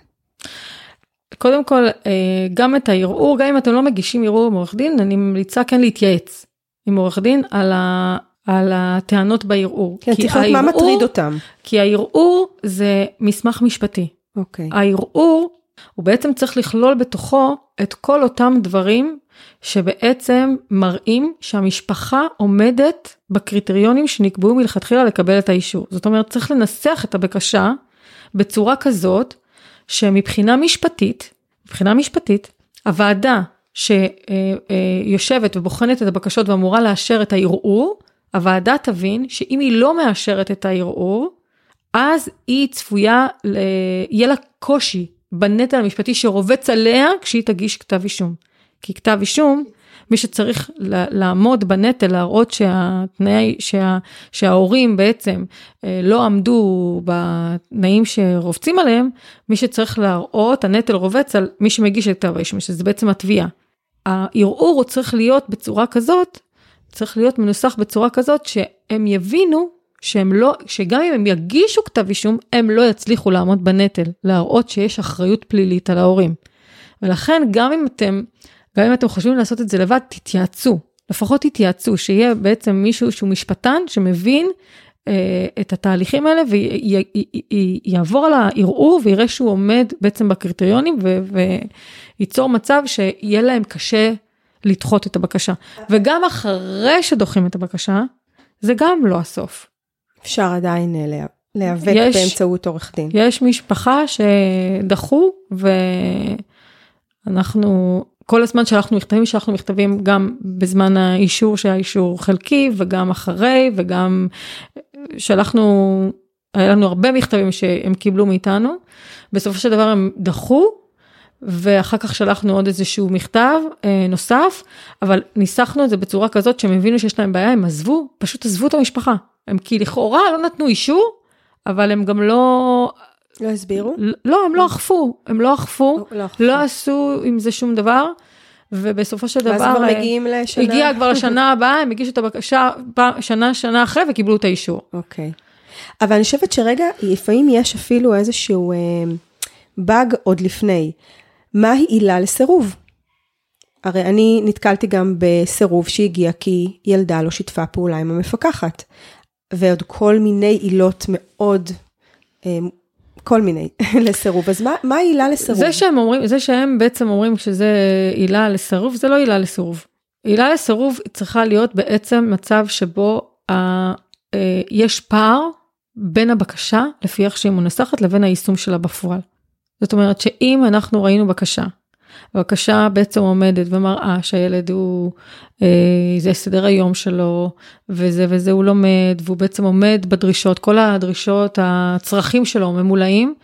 Speaker 2: קודם כל, אה, גם את הערעור, גם אם אתם לא מגישים ערעור עם עורך דין, אני ממליצה כן להתייעץ עם עורך דין על, ה, על הטענות בערעור.
Speaker 1: כן, צריך לדעת מה מטריד אותם.
Speaker 2: כי הערעור זה מסמך משפטי.
Speaker 1: אוקיי.
Speaker 2: הערעור, הוא בעצם צריך לכלול בתוכו את כל אותם דברים שבעצם מראים שהמשפחה עומדת בקריטריונים שנקבעו מלכתחילה לקבל את האישור. זאת אומרת, צריך לנסח את הבקשה בצורה כזאת שמבחינה משפטית, מבחינה משפטית, הוועדה שיושבת ובוחנת את הבקשות ואמורה לאשר את הערעור, הוועדה תבין שאם היא לא מאשרת את הערעור, אז היא צפויה. יהיה לה קושי בנטל המשפטי שרובץ עליה כשהיא תגיש כתב אישום. כי כתב אישום, מי שצריך לעמוד בנטל, להראות שהתנאי, שה, שההורים בעצם אה, לא עמדו בתנאים שרובצים עליהם, מי שצריך להראות, הנטל רובץ על מי שמגיש את כתב האישום, שזה בעצם התביעה. הערעור הוא צריך להיות בצורה כזאת צריך להיות מנוסח בצורה כזאת שהם יבינו שהם לא, שגם אם הם יגישו כתב אישום, הם לא יצליחו לעמוד בנטל, להראות שיש אחריות פלילית על ההורים. ולכן גם אם אתם, גם אם אתם חושבים לעשות את זה לבד, תתייעצו. לפחות תתייעצו, שיהיה בעצם מישהו שהוא משפטן, שמבין אה, את התהליכים האלה ויעבור על הערעור ויראה שהוא עומד בעצם בקריטריונים וייצור מצב שיהיה להם קשה לדחות את הבקשה. וגם אחרי שדוחים את הבקשה, זה גם לא הסוף.
Speaker 1: אפשר עדיין אה, להיאבק יש, באמצעות עורך דין.
Speaker 2: יש משפחה שדחו ואנחנו כל הזמן שלחנו מכתבים, שלחנו מכתבים גם בזמן האישור שהיה אישור חלקי וגם אחרי וגם שלחנו, היה לנו הרבה מכתבים שהם קיבלו מאיתנו. בסופו של דבר הם דחו ואחר כך שלחנו עוד איזשהו מכתב אה, נוסף, אבל ניסחנו את זה בצורה כזאת שהם הבינו שיש להם בעיה, הם עזבו, פשוט עזבו את המשפחה. הם כי לכאורה לא נתנו אישור, אבל הם גם לא...
Speaker 1: לא הסבירו?
Speaker 2: לא, הם לא אכפו, הם לא אכפו, לא, לא, לא עשו עם זה שום דבר. ובסופו של דבר, ואז
Speaker 1: כבר אה, מגיעים לשנה,
Speaker 2: הגיע כבר לשנה הבאה, הם הגישו את הבקשה שנה, שנה אחרי וקיבלו את האישור.
Speaker 1: אוקיי. אבל אני חושבת שרגע, לפעמים יש אפילו איזשהו אה, באג עוד לפני. מהי עילה לסירוב? הרי אני נתקלתי גם בסירוב שהגיע כי ילדה לא שיתפה פעולה עם המפקחת. ועוד כל מיני עילות מאוד, אה, כל מיני לסירוב. אז מה, מה העילה לסירוב?
Speaker 2: זה שהם אומרים, זה שהם בעצם אומרים שזה עילה לסירוב, זה לא עילה לסירוב. עילה לסירוב צריכה להיות בעצם מצב שבו ה, אה, יש פער בין הבקשה, לפי איך שהיא מונסחת, לבין היישום שלה בפועל. זאת אומרת שאם אנחנו ראינו בקשה, בקשה בעצם עומדת ומראה שהילד הוא, אה, זה סדר היום שלו, וזה וזה הוא לומד, והוא בעצם עומד בדרישות, כל הדרישות, הצרכים שלו ממולאים,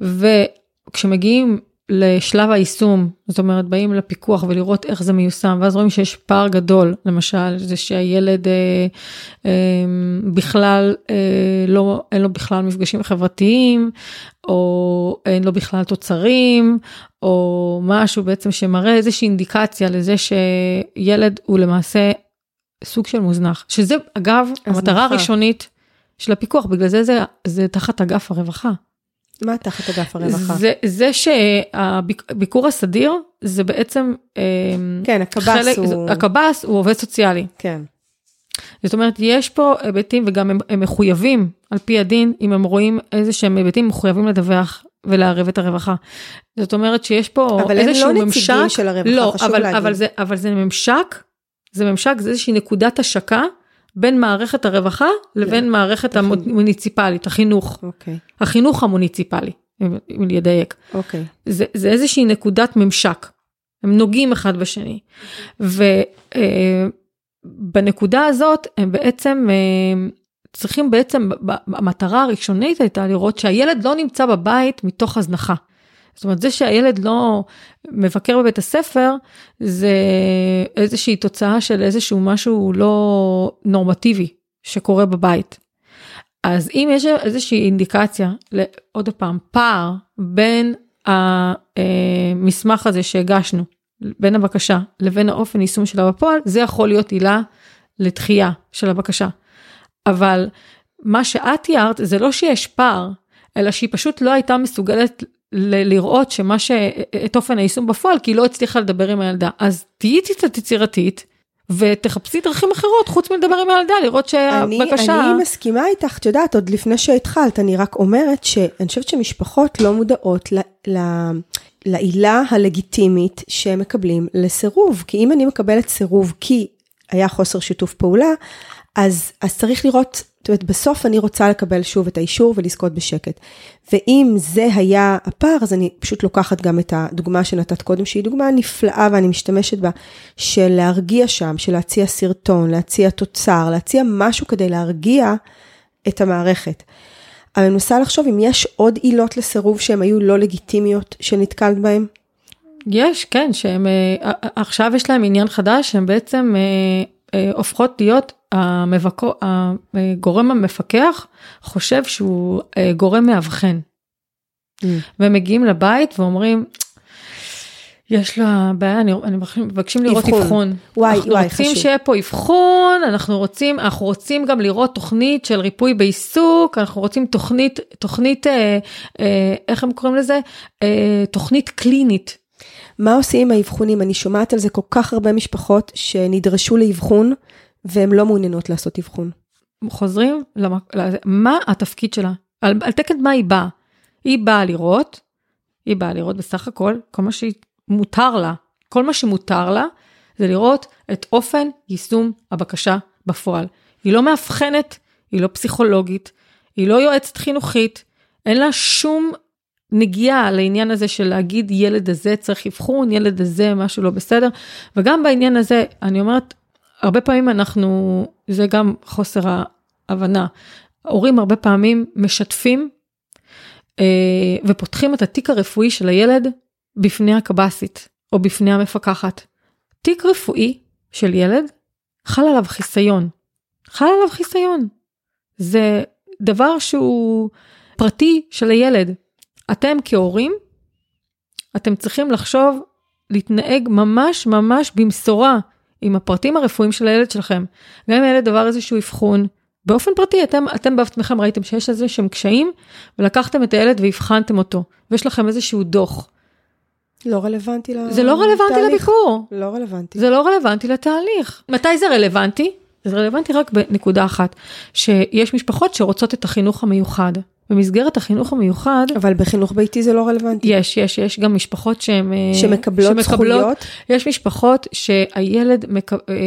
Speaker 2: וכשמגיעים לשלב היישום, זאת אומרת באים לפיקוח ולראות איך זה מיושם, ואז רואים שיש פער גדול, למשל זה שהילד אה, אה, בכלל אה, לא, אין לו בכלל מפגשים חברתיים, או אין לו בכלל תוצרים, או משהו בעצם שמראה איזושהי אינדיקציה לזה שילד הוא למעשה סוג של מוזנח, שזה אגב המטרה הראשונית של הפיקוח, בגלל זה זה, זה תחת אגף הרווחה.
Speaker 1: מה תחת אגף הרווחה?
Speaker 2: זה, זה שהביקור הסדיר זה בעצם,
Speaker 1: כן, הקב"ס הוא...
Speaker 2: הקב"ס הוא עובד סוציאלי.
Speaker 1: כן.
Speaker 2: זאת אומרת, יש פה היבטים וגם הם, הם מחויבים על פי הדין, אם הם רואים איזה שהם היבטים, מחויבים לדווח ולערב את הרווחה. זאת אומרת שיש פה איזשהו ממשק. אבל הם לא נציגים
Speaker 1: של הרווחה,
Speaker 2: לא,
Speaker 1: חשוב
Speaker 2: אבל,
Speaker 1: להגיד.
Speaker 2: אבל זה, אבל זה ממשק, זה ממשק, זה איזושהי נקודת השקה בין מערכת הרווחה לבין מערכת המוניציפלית, החינוך.
Speaker 1: אוקיי,
Speaker 2: החינוך המוניציפלי, אם לדייק.
Speaker 1: אוקיי.
Speaker 2: זה, זה איזושהי נקודת ממשק. הם נוגעים אחד בשני. ובנקודה הזאת הם בעצם אה, צריכים בעצם, המטרה הראשונית הייתה לראות שהילד לא נמצא בבית מתוך הזנחה. זאת אומרת, זה שהילד לא מבקר בבית הספר, זה איזושהי תוצאה של איזשהו משהו לא נורמטיבי שקורה בבית. אז אם יש איזושהי אינדיקציה, עוד פעם, פער בין המסמך הזה שהגשנו, בין הבקשה לבין האופן יישום שלה בפועל, זה יכול להיות עילה לדחייה של הבקשה. אבל מה שאת תיארת זה לא שיש פער, אלא שהיא פשוט לא הייתה מסוגלת ל- לראות שמה ש... את אופן היישום בפועל, כי היא לא הצליחה לדבר עם הילדה. אז תהיי קצת יצירתית, ותחפשי דרכים אחרות חוץ מלדבר עם הילדה, לראות שהבקשה...
Speaker 1: אני, אני מסכימה איתך, את יודעת, עוד לפני שהתחלת, אני רק אומרת שאני חושבת שמשפחות לא מודעות ל, ל, לעילה הלגיטימית שהם מקבלים לסירוב. כי אם אני מקבלת סירוב כי היה חוסר שיתוף פעולה, אז, אז צריך לראות, זאת אומרת, בסוף אני רוצה לקבל שוב את האישור ולזכות בשקט. ואם זה היה הפער, אז אני פשוט לוקחת גם את הדוגמה שנתת קודם, שהיא דוגמה נפלאה ואני משתמשת בה, של להרגיע שם, של להציע סרטון, להציע תוצר, להציע משהו כדי להרגיע את המערכת. אבל אני מנסה לחשוב אם יש עוד עילות לסירוב שהן היו לא לגיטימיות שנתקלת בהן?
Speaker 2: יש, כן, שהם אה, עכשיו יש להם עניין חדש, שהם בעצם אה, אה, הופכות להיות המבקו, הגורם המפקח חושב שהוא גורם מאבחן.
Speaker 1: Mm.
Speaker 2: והם מגיעים לבית ואומרים, יש לה בעיה, אני, אני מבקשים לראות
Speaker 1: אבחון.
Speaker 2: אבחון.
Speaker 1: וואי,
Speaker 2: אנחנו
Speaker 1: וואי,
Speaker 2: רוצים
Speaker 1: חשוב.
Speaker 2: שיהיה פה אבחון, אנחנו רוצים, אנחנו רוצים גם לראות תוכנית של ריפוי בעיסוק, אנחנו רוצים תוכנית, תוכנית, אה, אה, איך הם קוראים לזה? אה, תוכנית קלינית.
Speaker 1: מה עושים עם האבחונים? אני שומעת על זה כל כך הרבה משפחות שנדרשו לאבחון, והן לא מעוניינות לעשות אבחון.
Speaker 2: חוזרים, למק... לזה. מה התפקיד שלה? על, על תקן מה היא באה? היא באה לראות, היא באה לראות בסך הכל, כל מה שמותר לה, כל מה שמותר לה, זה לראות את אופן יישום הבקשה בפועל. היא לא מאבחנת, היא לא פסיכולוגית, היא לא יועצת חינוכית, אין לה שום נגיעה לעניין הזה של להגיד ילד הזה צריך אבחון, ילד הזה משהו לא בסדר, וגם בעניין הזה, אני אומרת, הרבה פעמים אנחנו, זה גם חוסר ההבנה, ההורים הרבה פעמים משתפים אה, ופותחים את התיק הרפואי של הילד בפני הקב"סית או בפני המפקחת. תיק רפואי של ילד, חל עליו חיסיון. חל עליו חיסיון. זה דבר שהוא פרטי של הילד. אתם כהורים, אתם צריכים לחשוב, להתנהג ממש ממש במשורה עם הפרטים הרפואיים של הילד שלכם. גם אם הילד עבר איזשהו אבחון, באופן פרטי, אתם, אתם בעצמכם ראיתם שיש איזה שהם קשיים, ולקחתם את הילד והבחנתם אותו, ויש לכם איזשהו דוח.
Speaker 1: לא רלוונטי לתהליך.
Speaker 2: זה לא רלוונטי לביקור.
Speaker 1: לא רלוונטי.
Speaker 2: זה לא רלוונטי לתהליך. מתי זה רלוונטי? זה רלוונטי רק בנקודה אחת, שיש משפחות שרוצות את החינוך המיוחד. במסגרת החינוך המיוחד,
Speaker 1: אבל בחינוך ביתי זה לא רלוונטי.
Speaker 2: יש, יש, יש גם משפחות שהן... אה,
Speaker 1: שמקבלות זכויות?
Speaker 2: יש משפחות שהילד מק... אה, אה,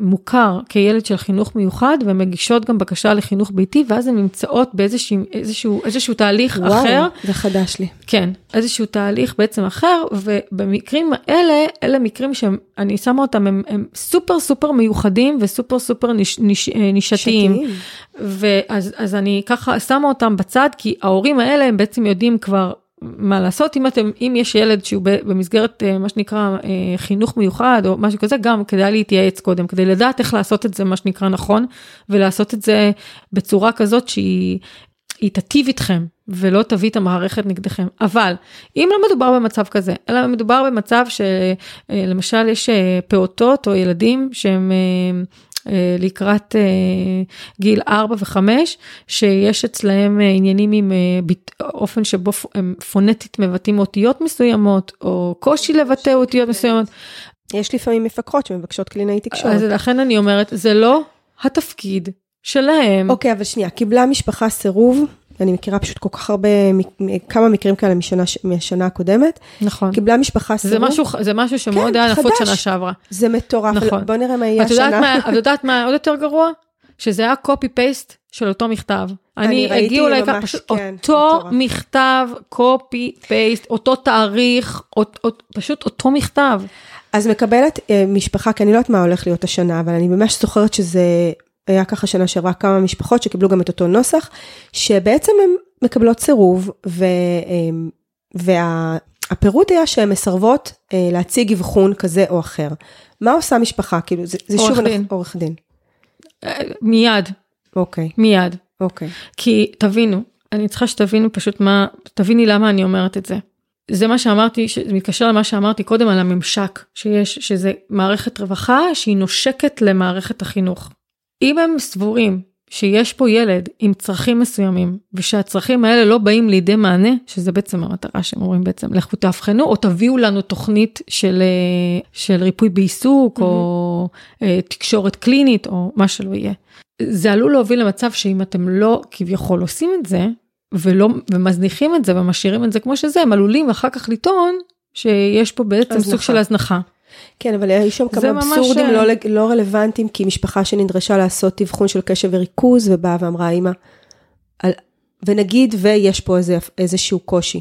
Speaker 2: מוכר כילד של חינוך מיוחד, והן מגישות גם בקשה לחינוך ביתי, ואז הן נמצאות באיזשהו איזשהו, איזשהו תהליך
Speaker 1: וואו,
Speaker 2: אחר.
Speaker 1: זה חדש לי.
Speaker 2: כן, איזשהו תהליך בעצם אחר, ובמקרים האלה, אלה מקרים שאני שמה אותם, הם, הם סופר סופר מיוחדים וסופר סופר נש, נש, נישתיים.
Speaker 1: שתיים.
Speaker 2: ואז אז אני ככה שמה אותם בצד, כי ההורים האלה הם בעצם יודעים כבר מה לעשות אם אתם אם יש ילד שהוא במסגרת מה שנקרא חינוך מיוחד או משהו כזה גם כדאי להתייעץ קודם כדי לדעת איך לעשות את זה מה שנקרא נכון ולעשות את זה בצורה כזאת שהיא תיטיב איתכם ולא תביא את המערכת נגדכם. אבל אם לא מדובר במצב כזה, אלא מדובר במצב שלמשל יש אה, פעוטות או ילדים שהם אה, אה, לקראת גיל 4 ו-5, שיש אצלהם עניינים עם אופן שבו הם פונטית מבטאים אותיות מסוימות, או קושי לבטא אותיות מסוימות.
Speaker 1: יש לפעמים מפקחות שמבקשות קלינאי תקשורת.
Speaker 2: אז לכן אני אומרת, זה לא התפקיד שלהם.
Speaker 1: אוקיי, אבל שנייה, קיבלה משפחה סירוב, אני מכירה פשוט כל כך הרבה, כמה מקרים כאלה משנה, מהשנה הקודמת.
Speaker 2: נכון.
Speaker 1: קיבלה משפחה סירוב.
Speaker 2: זה משהו, זה משהו שמאוד כן, היה נפוץ שנה שעברה.
Speaker 1: זה מטורף.
Speaker 2: נכון.
Speaker 1: בוא נראה מה יהיה השנה.
Speaker 2: את יודעת מה עוד יותר גרוע? שזה היה קופי פייסט של אותו מכתב.
Speaker 1: אני
Speaker 2: ראיתי
Speaker 1: הגיעו אליי פשוט
Speaker 2: כן, אותו מטורף. מכתב, קופי פייסט, אותו תאריך, אות, פשוט אותו מכתב.
Speaker 1: אז מקבלת אה, משפחה, כי אני לא יודעת מה הולך להיות השנה, אבל אני ממש זוכרת שזה היה ככה שנה שעברה כמה משפחות שקיבלו גם את אותו נוסח, שבעצם הן מקבלות סירוב, ו, אמ, והפירוט היה שהן מסרבות אה, להציג אבחון כזה או אחר. מה עושה משפחה? כאילו, זה, זה
Speaker 2: עורך
Speaker 1: שוב
Speaker 2: דין.
Speaker 1: עורך דין.
Speaker 2: אה, מיד.
Speaker 1: אוקיי.
Speaker 2: מיד.
Speaker 1: אוקיי.
Speaker 2: כי תבינו, אני צריכה שתבינו פשוט מה, תביני למה אני אומרת את זה. זה מה שאמרתי, זה מתקשר למה שאמרתי קודם על הממשק שיש, שזה מערכת רווחה שהיא נושקת למערכת החינוך. אם הם סבורים שיש פה ילד עם צרכים מסוימים ושהצרכים האלה לא באים לידי מענה, שזה בעצם המטרה שהם אומרים בעצם, לכו תאבחנו או תביאו לנו תוכנית של, אה, של ריפוי בעיסוק mm-hmm. או אה, תקשורת קלינית או מה שלא יהיה. זה עלול להוביל למצב שאם אתם לא כביכול עושים את זה ולא ומזניחים את זה ומשאירים את זה כמו שזה, הם עלולים אחר כך לטעון שיש פה בעצם. סוג של הזנחה.
Speaker 1: כן, אבל היו שם כמה אבסורדים ממש... לא, לא רלוונטיים, כי משפחה שנדרשה לעשות אבחון של קשב וריכוז, ובאה ואמרה, אמא, על... ונגיד ויש פה איזה, איזשהו קושי.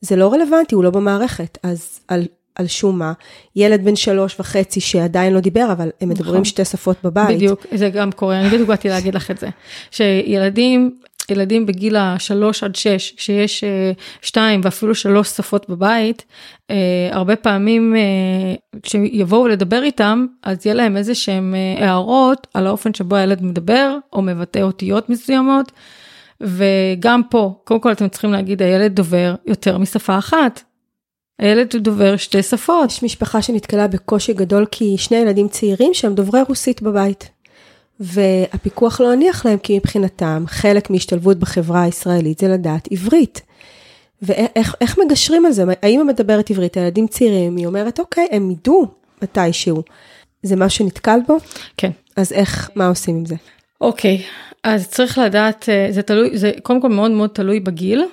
Speaker 1: זה לא רלוונטי, הוא לא במערכת, אז על, על שום מה, ילד בן שלוש וחצי שעדיין לא דיבר, אבל הם מדברים נכון. שתי שפות בבית.
Speaker 2: בדיוק, זה גם קורה, אני בדיוק באתי להגיד לך את זה. שילדים ילדים בגיל השלוש עד שש, שיש אה, שתיים ואפילו שלוש שפות בבית, אה, הרבה פעמים אה, כשיבואו לדבר איתם, אז יהיה להם איזה שהם הערות על האופן שבו הילד מדבר, או מבטא אותיות מסוימות. וגם פה, קודם כל אתם צריכים להגיד, הילד דובר יותר משפה אחת. הילד דובר שתי שפות.
Speaker 1: יש משפחה שנתקלה בקושי גדול כי שני ילדים צעירים שהם דוברי רוסית בבית. והפיקוח לא הניח להם, כי מבחינתם, חלק מהשתלבות בחברה הישראלית זה לדעת עברית. ואיך מגשרים על זה? האמא מדברת עברית, הילדים צעירים, היא אומרת, אוקיי, הם ידעו מתישהו. זה משהו שנתקל בו?
Speaker 2: כן.
Speaker 1: אז איך, מה עושים עם זה?
Speaker 2: אוקיי, אז צריך לדעת, אה, זה תלוי, זה קודם כל מאוד מאוד תלוי בגיל.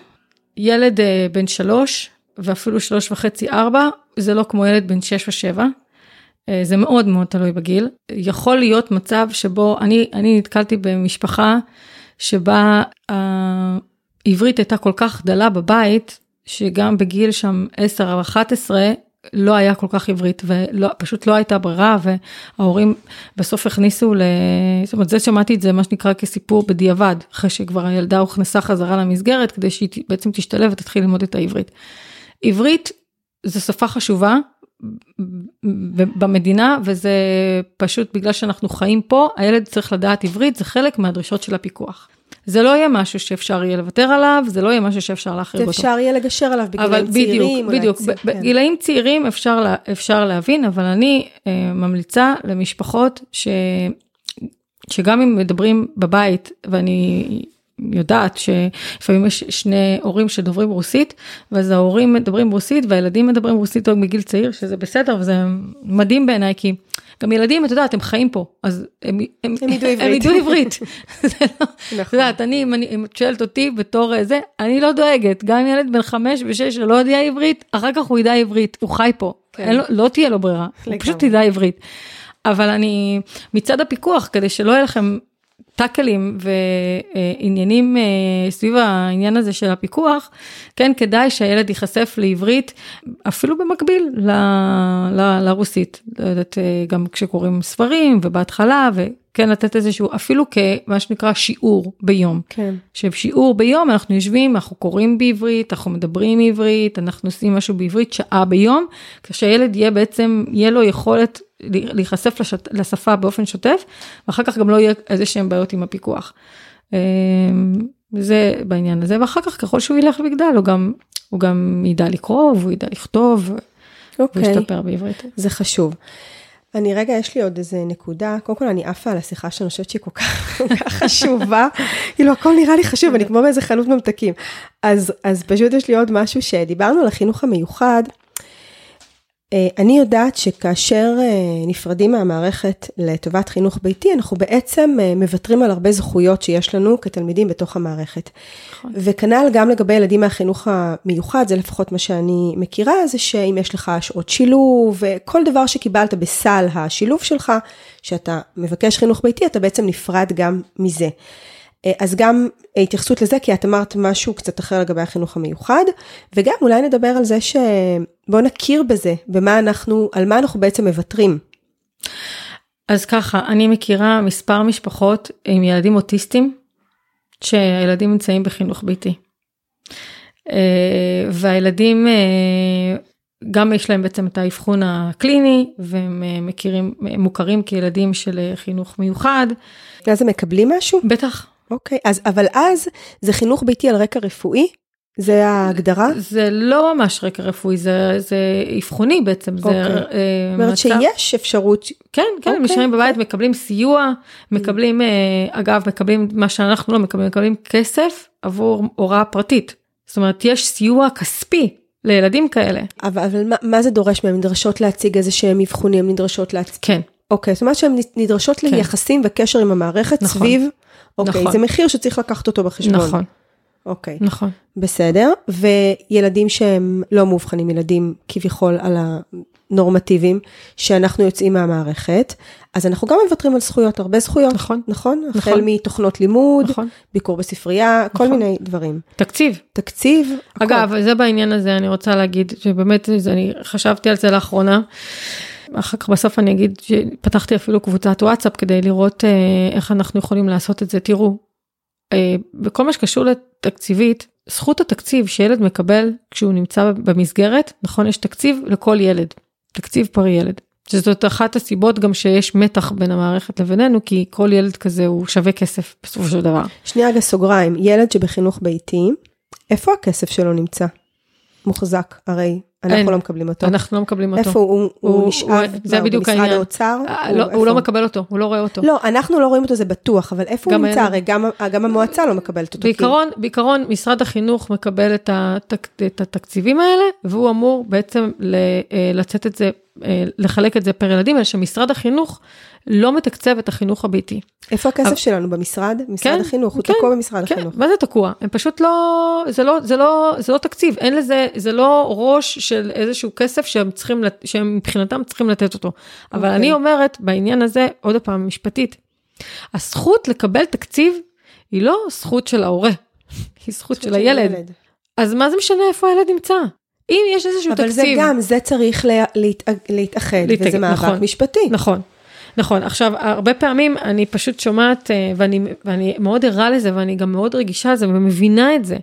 Speaker 2: ילד אה, בן שלוש, ואפילו שלוש וחצי, ארבע, זה לא כמו ילד בן שש ושבע. אה, זה מאוד מאוד תלוי בגיל. יכול להיות מצב שבו אני, אני נתקלתי במשפחה שבה העברית הייתה כל כך דלה בבית, שגם בגיל שם 10 או 11 לא היה כל כך עברית ופשוט לא הייתה ברירה וההורים בסוף הכניסו ל... זאת אומרת זה שמעתי את זה מה שנקרא כסיפור בדיעבד אחרי שכבר הילדה הוכנסה חזרה למסגרת כדי שהיא בעצם תשתלב ותתחיל ללמוד את העברית. עברית זו שפה חשובה במדינה וזה פשוט בגלל שאנחנו חיים פה הילד צריך לדעת עברית זה חלק מהדרישות של הפיקוח. זה לא יהיה משהו שאפשר יהיה לוותר עליו זה לא יהיה משהו שאפשר להחריג אותו.
Speaker 1: אפשר יהיה לגשר עליו בגילאים צעירים.
Speaker 2: בדיוק, בדיוק, כן. בגילאים צעירים אפשר, לה, אפשר להבין אבל אני אה, ממליצה למשפחות ש, שגם אם מדברים בבית ואני יודעת שלפעמים יש שני הורים שדוברים רוסית, ואז ההורים מדברים רוסית והילדים מדברים רוסית עוד מגיל צעיר, שזה בסדר וזה מדהים בעיניי, כי גם ילדים, את יודעת, הם חיים פה, אז הם,
Speaker 1: הם, הם ידעו עברית.
Speaker 2: הם ידעו עברית. לא, נכון. את יודעת, אני, אם את שואלת אותי בתור זה, אני לא דואגת, גם ילד בן חמש ושש שלא יודע עברית, אחר כך הוא ידע עברית, הוא חי פה, כן. לו, לא תהיה לו ברירה, הוא פשוט ידע עברית. אבל אני, מצד הפיקוח, כדי שלא יהיה לכם טאקלים ועניינים אה, סביב העניין הזה של הפיקוח, כן, כדאי שהילד ייחשף לעברית, אפילו במקביל ל, ל, לרוסית. לא יודעת, אה, גם כשקוראים ספרים ובהתחלה, כן לתת איזשהו, אפילו כמה שנקרא שיעור ביום.
Speaker 1: כן.
Speaker 2: שבשיעור ביום אנחנו יושבים, אנחנו קוראים בעברית, אנחנו מדברים עברית, אנחנו עושים משהו בעברית שעה ביום, כשהילד יהיה בעצם, יהיה לו יכולת להיחשף לשת, לשפה באופן שוטף, ואחר כך גם לא יהיה איזה שהם בעיות עם הפיקוח. אמ, זה בעניין הזה, ואחר כך ככל שהוא ילך ויגדל, הוא גם, הוא גם ידע לקרוא, והוא ידע לכתוב,
Speaker 1: אוקיי.
Speaker 2: וישתפר בעברית.
Speaker 1: זה חשוב. אני רגע, יש לי עוד איזה נקודה. קודם כל, אני עפה על השיחה שאני חושבת שהיא כל כך, כל כך חשובה. כאילו, הכל נראה לי חשוב, אני כמו באיזה חנות ממתקים. אז, אז פשוט יש לי עוד משהו שדיברנו על החינוך המיוחד. אה, אני יודעת שכאשר אה, נפרדים מהמערכת לטובת חינוך ביתי, אנחנו בעצם אה, מוותרים על הרבה זכויות שיש לנו כתלמידים בתוך המערכת.
Speaker 2: נכון.
Speaker 1: וכנ"ל גם לגבי ילדים מהחינוך המיוחד, זה לפחות מה שאני מכירה, זה שאם יש לך שעות שילוב, וכל דבר שקיבלת בסל השילוב שלך, שאתה מבקש חינוך ביתי, אתה בעצם נפרד גם מזה. אז גם התייחסות לזה, כי את אמרת משהו קצת אחר לגבי החינוך המיוחד, וגם אולי נדבר על זה שבוא נכיר בזה, במה אנחנו, על מה אנחנו בעצם מוותרים.
Speaker 2: אז ככה, אני מכירה מספר משפחות עם ילדים אוטיסטים, שהילדים נמצאים בחינוך ביתי. אה, והילדים, אה, גם יש להם בעצם את האבחון הקליני, והם אה, מכירים, מוכרים כילדים של חינוך מיוחד.
Speaker 1: ואז הם מקבלים משהו?
Speaker 2: בטח.
Speaker 1: אוקיי, אז, אבל אז זה חינוך ביתי על רקע רפואי? זה ההגדרה?
Speaker 2: זה לא ממש רקע רפואי, זה, זה אבחוני בעצם, זה
Speaker 1: אוקיי.
Speaker 2: אה,
Speaker 1: זאת אומרת שיש אפשרות.
Speaker 2: כן, כן, הם
Speaker 1: אוקיי.
Speaker 2: נשארים בבית, מקבלים סיוע, מקבלים, אה, אגב, מקבלים מה שאנחנו לא מקבלים, מקבלים כסף עבור הוראה פרטית. זאת אומרת, יש סיוע כספי לילדים כאלה.
Speaker 1: אבל, אבל מה, מה זה דורש מהם? נדרשות להציג איזה שהם אבחונים, נדרשות להציג...
Speaker 2: כן.
Speaker 1: אוקיי, זאת אומרת שהן נדרשות
Speaker 2: כן.
Speaker 1: ליחסים וקשר עם המערכת
Speaker 2: נכון.
Speaker 1: סביב... אוקיי,
Speaker 2: נכון.
Speaker 1: זה מחיר שצריך לקחת אותו בחשבון.
Speaker 2: נכון,
Speaker 1: אוקיי,
Speaker 2: נכון.
Speaker 1: בסדר. וילדים שהם לא מאובחנים, ילדים כביכול על הנורמטיביים, שאנחנו יוצאים מהמערכת, אז אנחנו גם מוותרים על זכויות, הרבה זכויות.
Speaker 2: נכון.
Speaker 1: נכון?
Speaker 2: נכון.
Speaker 1: החל מתוכנות לימוד,
Speaker 2: נכון.
Speaker 1: ביקור בספרייה, כל
Speaker 2: נכון.
Speaker 1: מיני דברים.
Speaker 2: תקציב.
Speaker 1: תקציב, הכל.
Speaker 2: אגב, זה בעניין הזה אני רוצה להגיד שבאמת אני חשבתי על זה לאחרונה. אחר כך בסוף אני אגיד שפתחתי אפילו קבוצת וואטסאפ כדי לראות אה, איך אנחנו יכולים לעשות את זה. תראו, אה, בכל מה שקשור לתקציבית, זכות התקציב שילד מקבל כשהוא נמצא במסגרת, נכון, יש תקציב לכל ילד, תקציב פר ילד. שזאת אחת הסיבות גם שיש מתח בין המערכת לבינינו, כי כל ילד כזה הוא שווה כסף בסופו של דבר.
Speaker 1: שנייה רגע סוגריים, ילד שבחינוך ביתי, איפה הכסף שלו נמצא? מוחזק, הרי אנחנו
Speaker 2: אין.
Speaker 1: לא מקבלים אותו.
Speaker 2: אנחנו לא מקבלים אותו.
Speaker 1: איפה הוא, הוא, הוא נשאב
Speaker 2: הוא- זה
Speaker 1: ב-
Speaker 2: בדיוק
Speaker 1: במשרד. האוצר?
Speaker 2: אה,
Speaker 1: הוא-
Speaker 2: לא, הוא לא מקבל אותו, הוא לא רואה אותו.
Speaker 1: לא, אנחנו לא רואים אותו, זה בטוח, אבל איפה הוא נמצא? הרי גם, גם המועצה לא מקבלת אותו.
Speaker 2: בעיקרון, בעיקרון משרד החינוך מקבל את, התק, את התקציבים האלה, והוא אמור בעצם ל, אה, לצאת את זה, אה, לחלק את זה פר ילדים, אלא שמשרד החינוך לא מתקצב את החינוך הביתי.
Speaker 1: איפה הכסף
Speaker 2: אבל-
Speaker 1: שלנו? במשרד? משרד
Speaker 2: כן,
Speaker 1: החינוך, הוא
Speaker 2: כן,
Speaker 1: תקוע במשרד
Speaker 2: כן,
Speaker 1: החינוך.
Speaker 2: מה זה תקוע? הם פשוט לא, זה לא, זה לא, זה לא תקציב, אין לזה, זה לא ראש של איזשהו כסף שהם צריכים, לת- שהם מבחינתם צריכים לתת אותו. אבל
Speaker 1: אוקיי.
Speaker 2: אני אומרת, בעניין הזה, עוד פעם, משפטית, הזכות לקבל תקציב היא לא זכות של ההורה, היא זכות של הילד. אז מה זה משנה איפה הילד נמצא? אם יש איזשהו
Speaker 1: אבל
Speaker 2: תקציב...
Speaker 1: זה גם, זה צריך לה- להתאג- להתאחד,
Speaker 2: להתאגד,
Speaker 1: וזה מאבק
Speaker 2: נכון.
Speaker 1: משפטי.
Speaker 2: נכון. נכון, עכשיו הרבה פעמים אני פשוט שומעת אה, ואני, ואני מאוד ערה לזה ואני גם מאוד רגישה לזה ומבינה את זה,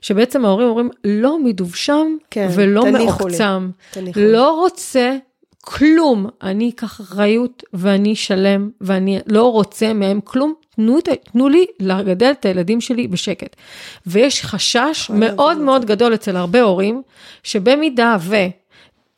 Speaker 2: שבעצם ההורים אומרים לא מדובשם
Speaker 1: כן,
Speaker 2: ולא. מעוקצם. לא רוצה כלום, אני אקח אחריות ואני שלם ואני לא רוצה מהם כלום, תנו, תנו לי לגדל את הילדים שלי בשקט. ויש חשש מאוד מאוד גדול אצל הרבה הורים, שבמידה ו...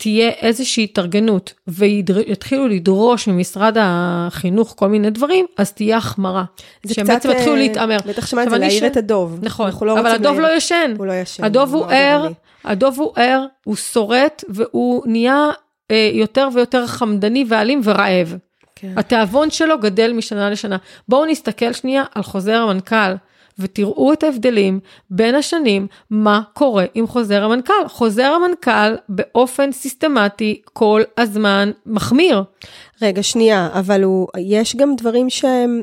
Speaker 2: תהיה איזושהי התארגנות ויתחילו לדרוש ממשרד החינוך כל מיני דברים, אז תהיה החמרה.
Speaker 1: זה
Speaker 2: שהם
Speaker 1: קצת,
Speaker 2: בעצם יתחילו
Speaker 1: אה,
Speaker 2: להתעמר.
Speaker 1: בטח שמעת זה, להעיר
Speaker 2: ש-
Speaker 1: את הדוב.
Speaker 2: נכון,
Speaker 1: לא
Speaker 2: אבל הדוב
Speaker 1: להעיר.
Speaker 2: לא ישן.
Speaker 1: הוא לא ישן.
Speaker 2: הדוב הוא
Speaker 1: מאוד
Speaker 2: ער. הדוב הוא ער, הוא שורט והוא נהיה אה, יותר ויותר חמדני ואלים ורעב.
Speaker 1: כן.
Speaker 2: התיאבון שלו גדל משנה לשנה. בואו נסתכל שנייה על חוזר המנכ"ל. ותראו את ההבדלים בין השנים, מה קורה עם חוזר המנכ"ל. חוזר המנכ"ל באופן סיסטמטי כל הזמן מחמיר.
Speaker 1: רגע, שנייה, אבל הוא, יש גם דברים שהם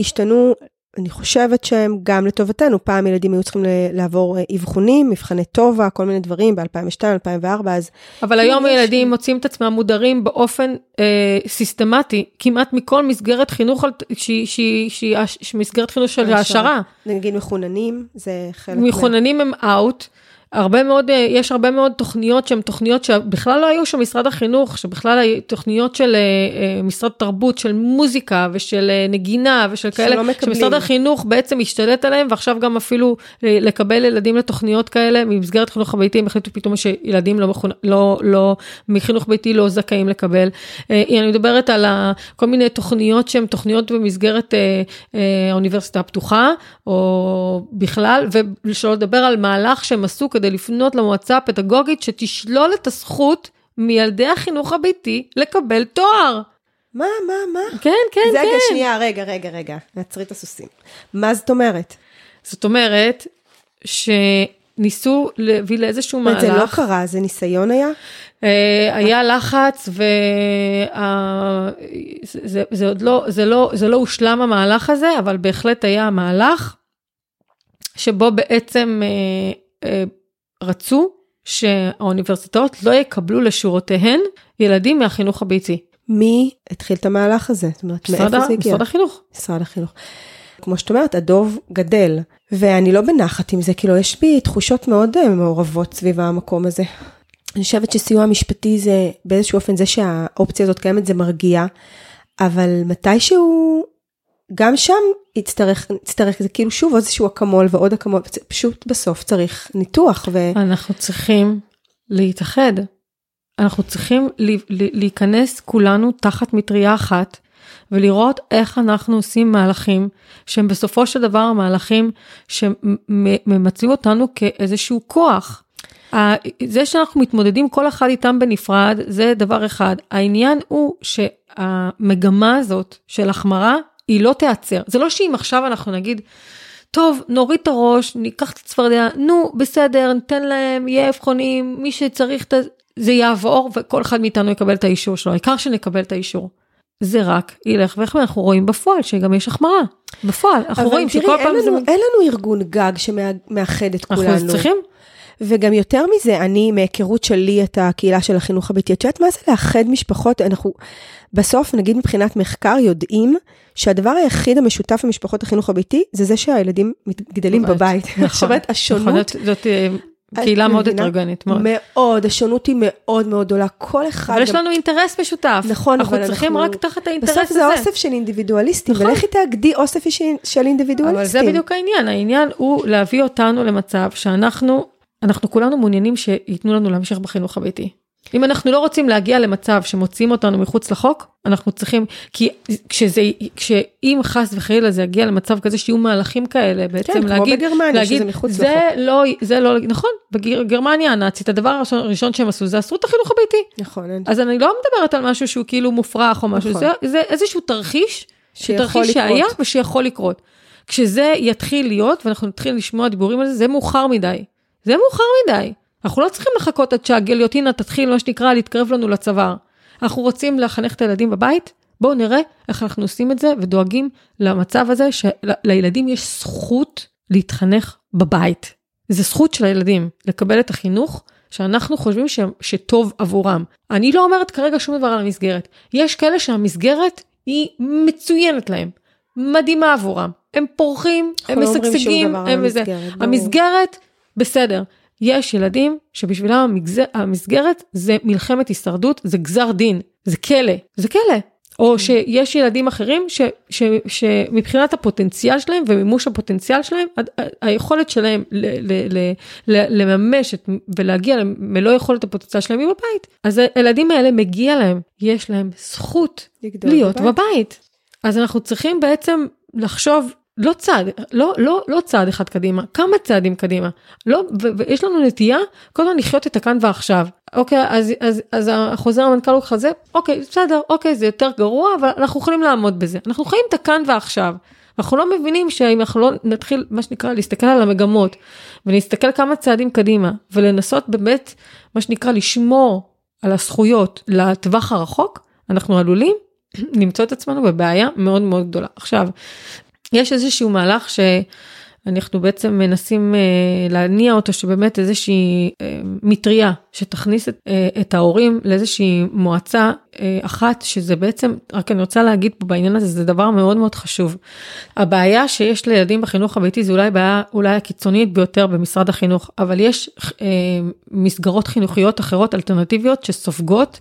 Speaker 1: השתנו, אני חושבת שהם גם לטובתנו, פעם ילדים היו צריכים לעבור אה, אבחונים, מבחני טובה, כל מיני דברים ב-2002, 2004, אז...
Speaker 2: אבל היום הילדים מוצאים את עצמם מודרים באופן אה, סיסטמטי, כמעט מכל מסגרת חינוך, שהיא מסגרת חינוך של העשרה.
Speaker 1: נגיד מחוננים, זה חלק...
Speaker 2: מחוננים הם אאוט. הרבה מאוד, אה, יש הרבה מאוד תוכניות שהן תוכניות שבכלל לא היו של משרד החינוך, שבכלל היו תוכניות של אה, אה, משרד תרבות, של מוזיקה ושל נגינה ושל כאלה, מקבלים. שמשרד החינוך בעצם השתלט עליהם, ועכשיו גם אפילו לקבל ילדים לתוכניות כאלה, ממסגרת חינוך הביתי, הם החליטו פתאום שילדים לא, מכונ... לא, לא, מחינוך ביתי לא זכאים לקבל. אני מדברת על כל מיני תוכניות שהן תוכניות במסגרת האוניברסיטה הפתוחה, או בכלל, ושלא לדבר על מהלך שהם עשו כדי לפנות למועצה הפדגוגית שתשלול את הזכות מילדי החינוך הביתי לקבל תואר.
Speaker 1: מה, מה, מה?
Speaker 2: כן, כן,
Speaker 1: זה
Speaker 2: כן.
Speaker 1: רגע, שנייה, רגע, רגע, רגע, נעצרי את הסוסים. מה זאת אומרת?
Speaker 2: זאת אומרת, שניסו להביא לאיזשהו מהלך.
Speaker 1: זה לא קרה, זה ניסיון היה?
Speaker 2: אה, היה לחץ וזה עוד לא, זה לא, זה לא הושלם המהלך הזה, אבל בהחלט היה מהלך שבו בעצם אה, אה, רצו שהאוניברסיטאות לא יקבלו לשורותיהן ילדים מהחינוך הביתי.
Speaker 1: מי התחיל את המהלך הזה? זאת אומרת, מאיפה זה הגיע?
Speaker 2: משרד החינוך.
Speaker 1: משרד החינוך. כמו שאת אומרת, הדוב גדל, ואני לא בנחת עם זה, כאילו, יש בי תחושות מאוד אה, מעורבות סביב המקום הזה. אני חושבת שסיוע משפטי זה, באיזשהו אופן, זה שהאופציה הזאת קיימת זה מרגיע, אבל מתישהו גם שם יצטרך, יצטרך, זה כאילו שוב איזשהו אקמול ועוד אקמול, פשוט בסוף צריך ניתוח. ו...
Speaker 2: אנחנו צריכים להתאחד. אנחנו צריכים להיכנס כולנו תחת מטריה אחת ולראות איך אנחנו עושים מהלכים שהם בסופו של דבר מהלכים שממצאים אותנו כאיזשהו כוח. זה שאנחנו מתמודדים כל אחד איתם בנפרד זה דבר אחד. העניין הוא שהמגמה הזאת של החמרה היא לא תיעצר. זה לא שאם עכשיו אנחנו נגיד, טוב, נוריד את הראש, ניקח את הצפרדע, נו, בסדר, ניתן להם, יהיה אבחונים, מי שצריך את זה, זה יעבור וכל אחד מאיתנו יקבל את האישור שלו, העיקר שנקבל את האישור. זה רק ילך ואיך אנחנו רואים בפועל שגם יש החמרה. בפועל, אנחנו רואים
Speaker 1: שכל פעם זה... אבל תראי, אין לנו ארגון גג שמאחד את כולנו.
Speaker 2: אנחנו צריכים.
Speaker 1: וגם יותר מזה, אני, מהיכרות שלי את הקהילה של החינוך הביתי, את יודעת מה זה לאחד משפחות? אנחנו בסוף, נגיד מבחינת מחקר, יודעים שהדבר היחיד המשותף במשפחות החינוך הביתי, זה זה שהילדים גדלים בבית.
Speaker 2: נכון. זאת אומרת,
Speaker 1: השונות...
Speaker 2: זאת אה, קהילה מאוד הטרגנית, מאוד.
Speaker 1: מאוד, השונות היא מאוד מאוד גדולה, כל אחד...
Speaker 2: אבל יש לנו אינטרס משותף.
Speaker 1: נכון,
Speaker 2: אבל אנחנו צריכים רק תחת האינטרס הזה.
Speaker 1: בסוף זה אוסף של אינדיבידואליסטים, נכון. ולכי תאגדי אוסף של אינדיבידואליסטים.
Speaker 2: אבל זה בדיוק העניין, העניין הוא להביא אותנו למצב שאנחנו, אנחנו כולנו מעוניינים שייתנו לנו להמשיך בחינוך הביתי. אם אנחנו לא רוצים להגיע למצב שמוציאים אותנו מחוץ לחוק, אנחנו צריכים, כי כשזה, כשאם חס וחלילה זה יגיע למצב כזה שיהיו מהלכים כאלה, בעצם כן, להגיד,
Speaker 1: כמו בגרמניה,
Speaker 2: להגיד,
Speaker 1: שזה מחוץ
Speaker 2: זה
Speaker 1: לחוק.
Speaker 2: לא, זה לא, נכון, בגרמניה הנאצית, הדבר הראשון שהם עשו זה אסרו את החינוך הביתי.
Speaker 1: נכון.
Speaker 2: אז אני לא מדברת על משהו שהוא כאילו מופרך או משהו, נכון. זה, זה איזשהו תרחיש, תרחיש שהיה ושיכול לקרות. כשזה יתחיל להיות, ואנחנו נתחיל לשמוע דיבורים על זה, זה מאוחר מדי. זה מאוחר מדי. אנחנו לא צריכים לחכות עד שהגיליוטינה תתחיל, מה שנקרא, להתקרב לנו לצוואר. אנחנו רוצים לחנך את הילדים בבית, בואו נראה איך אנחנו עושים את זה ודואגים למצב הזה שלילדים יש זכות להתחנך בבית. זה זכות של הילדים לקבל את החינוך שאנחנו חושבים ש, שטוב עבורם. אני לא אומרת כרגע שום דבר על המסגרת. יש כאלה שהמסגרת היא מצוינת להם, מדהימה עבורם. הם פורחים, הם לא משגשגים, הם וזה. המסגרת, בסדר. יש ילדים שבשבילם המגזר, המסגרת זה מלחמת הישרדות, זה גזר דין, זה כלא, זה כלא. או כן. שיש ילדים אחרים ש, ש, שמבחינת הפוטנציאל שלהם ומימוש הפוטנציאל שלהם, היכולת שלהם ל, ל, ל, ל, לממש את, ולהגיע למלוא יכולת הפוטנציאל שלהם היא בבית. אז הילדים האלה מגיע להם, יש להם זכות להיות בבית. בבית. אז אנחנו צריכים בעצם לחשוב לא צעד, לא, לא, לא צעד אחד קדימה, כמה צעדים קדימה. לא, ויש לנו נטייה כל הזמן לחיות את הכאן ועכשיו. אוקיי, אז, אז, אז החוזר המנכ"ל הוא כזה, אוקיי, בסדר, אוקיי, זה יותר גרוע, אבל אנחנו יכולים לעמוד בזה. אנחנו חיים את הכאן ועכשיו. אנחנו לא מבינים שאם אנחנו לא נתחיל, מה שנקרא, להסתכל על המגמות, ונסתכל כמה צעדים קדימה, ולנסות באמת, מה שנקרא, לשמור על הזכויות לטווח הרחוק, אנחנו עלולים למצוא את עצמנו בבעיה מאוד מאוד גדולה. עכשיו, יש איזשהו מהלך ש... אנחנו בעצם מנסים אה, להניע אותו שבאמת איזושהי אה, מטריה שתכניס את, אה, את ההורים לאיזושהי מועצה אחת שזה בעצם רק אני רוצה להגיד פה בעניין הזה זה דבר מאוד מאוד חשוב. הבעיה שיש לילדים בחינוך הביתי זה אולי בעיה אולי הקיצונית ביותר במשרד החינוך אבל יש אה, מסגרות חינוכיות אחרות אלטרנטיביות שסופגות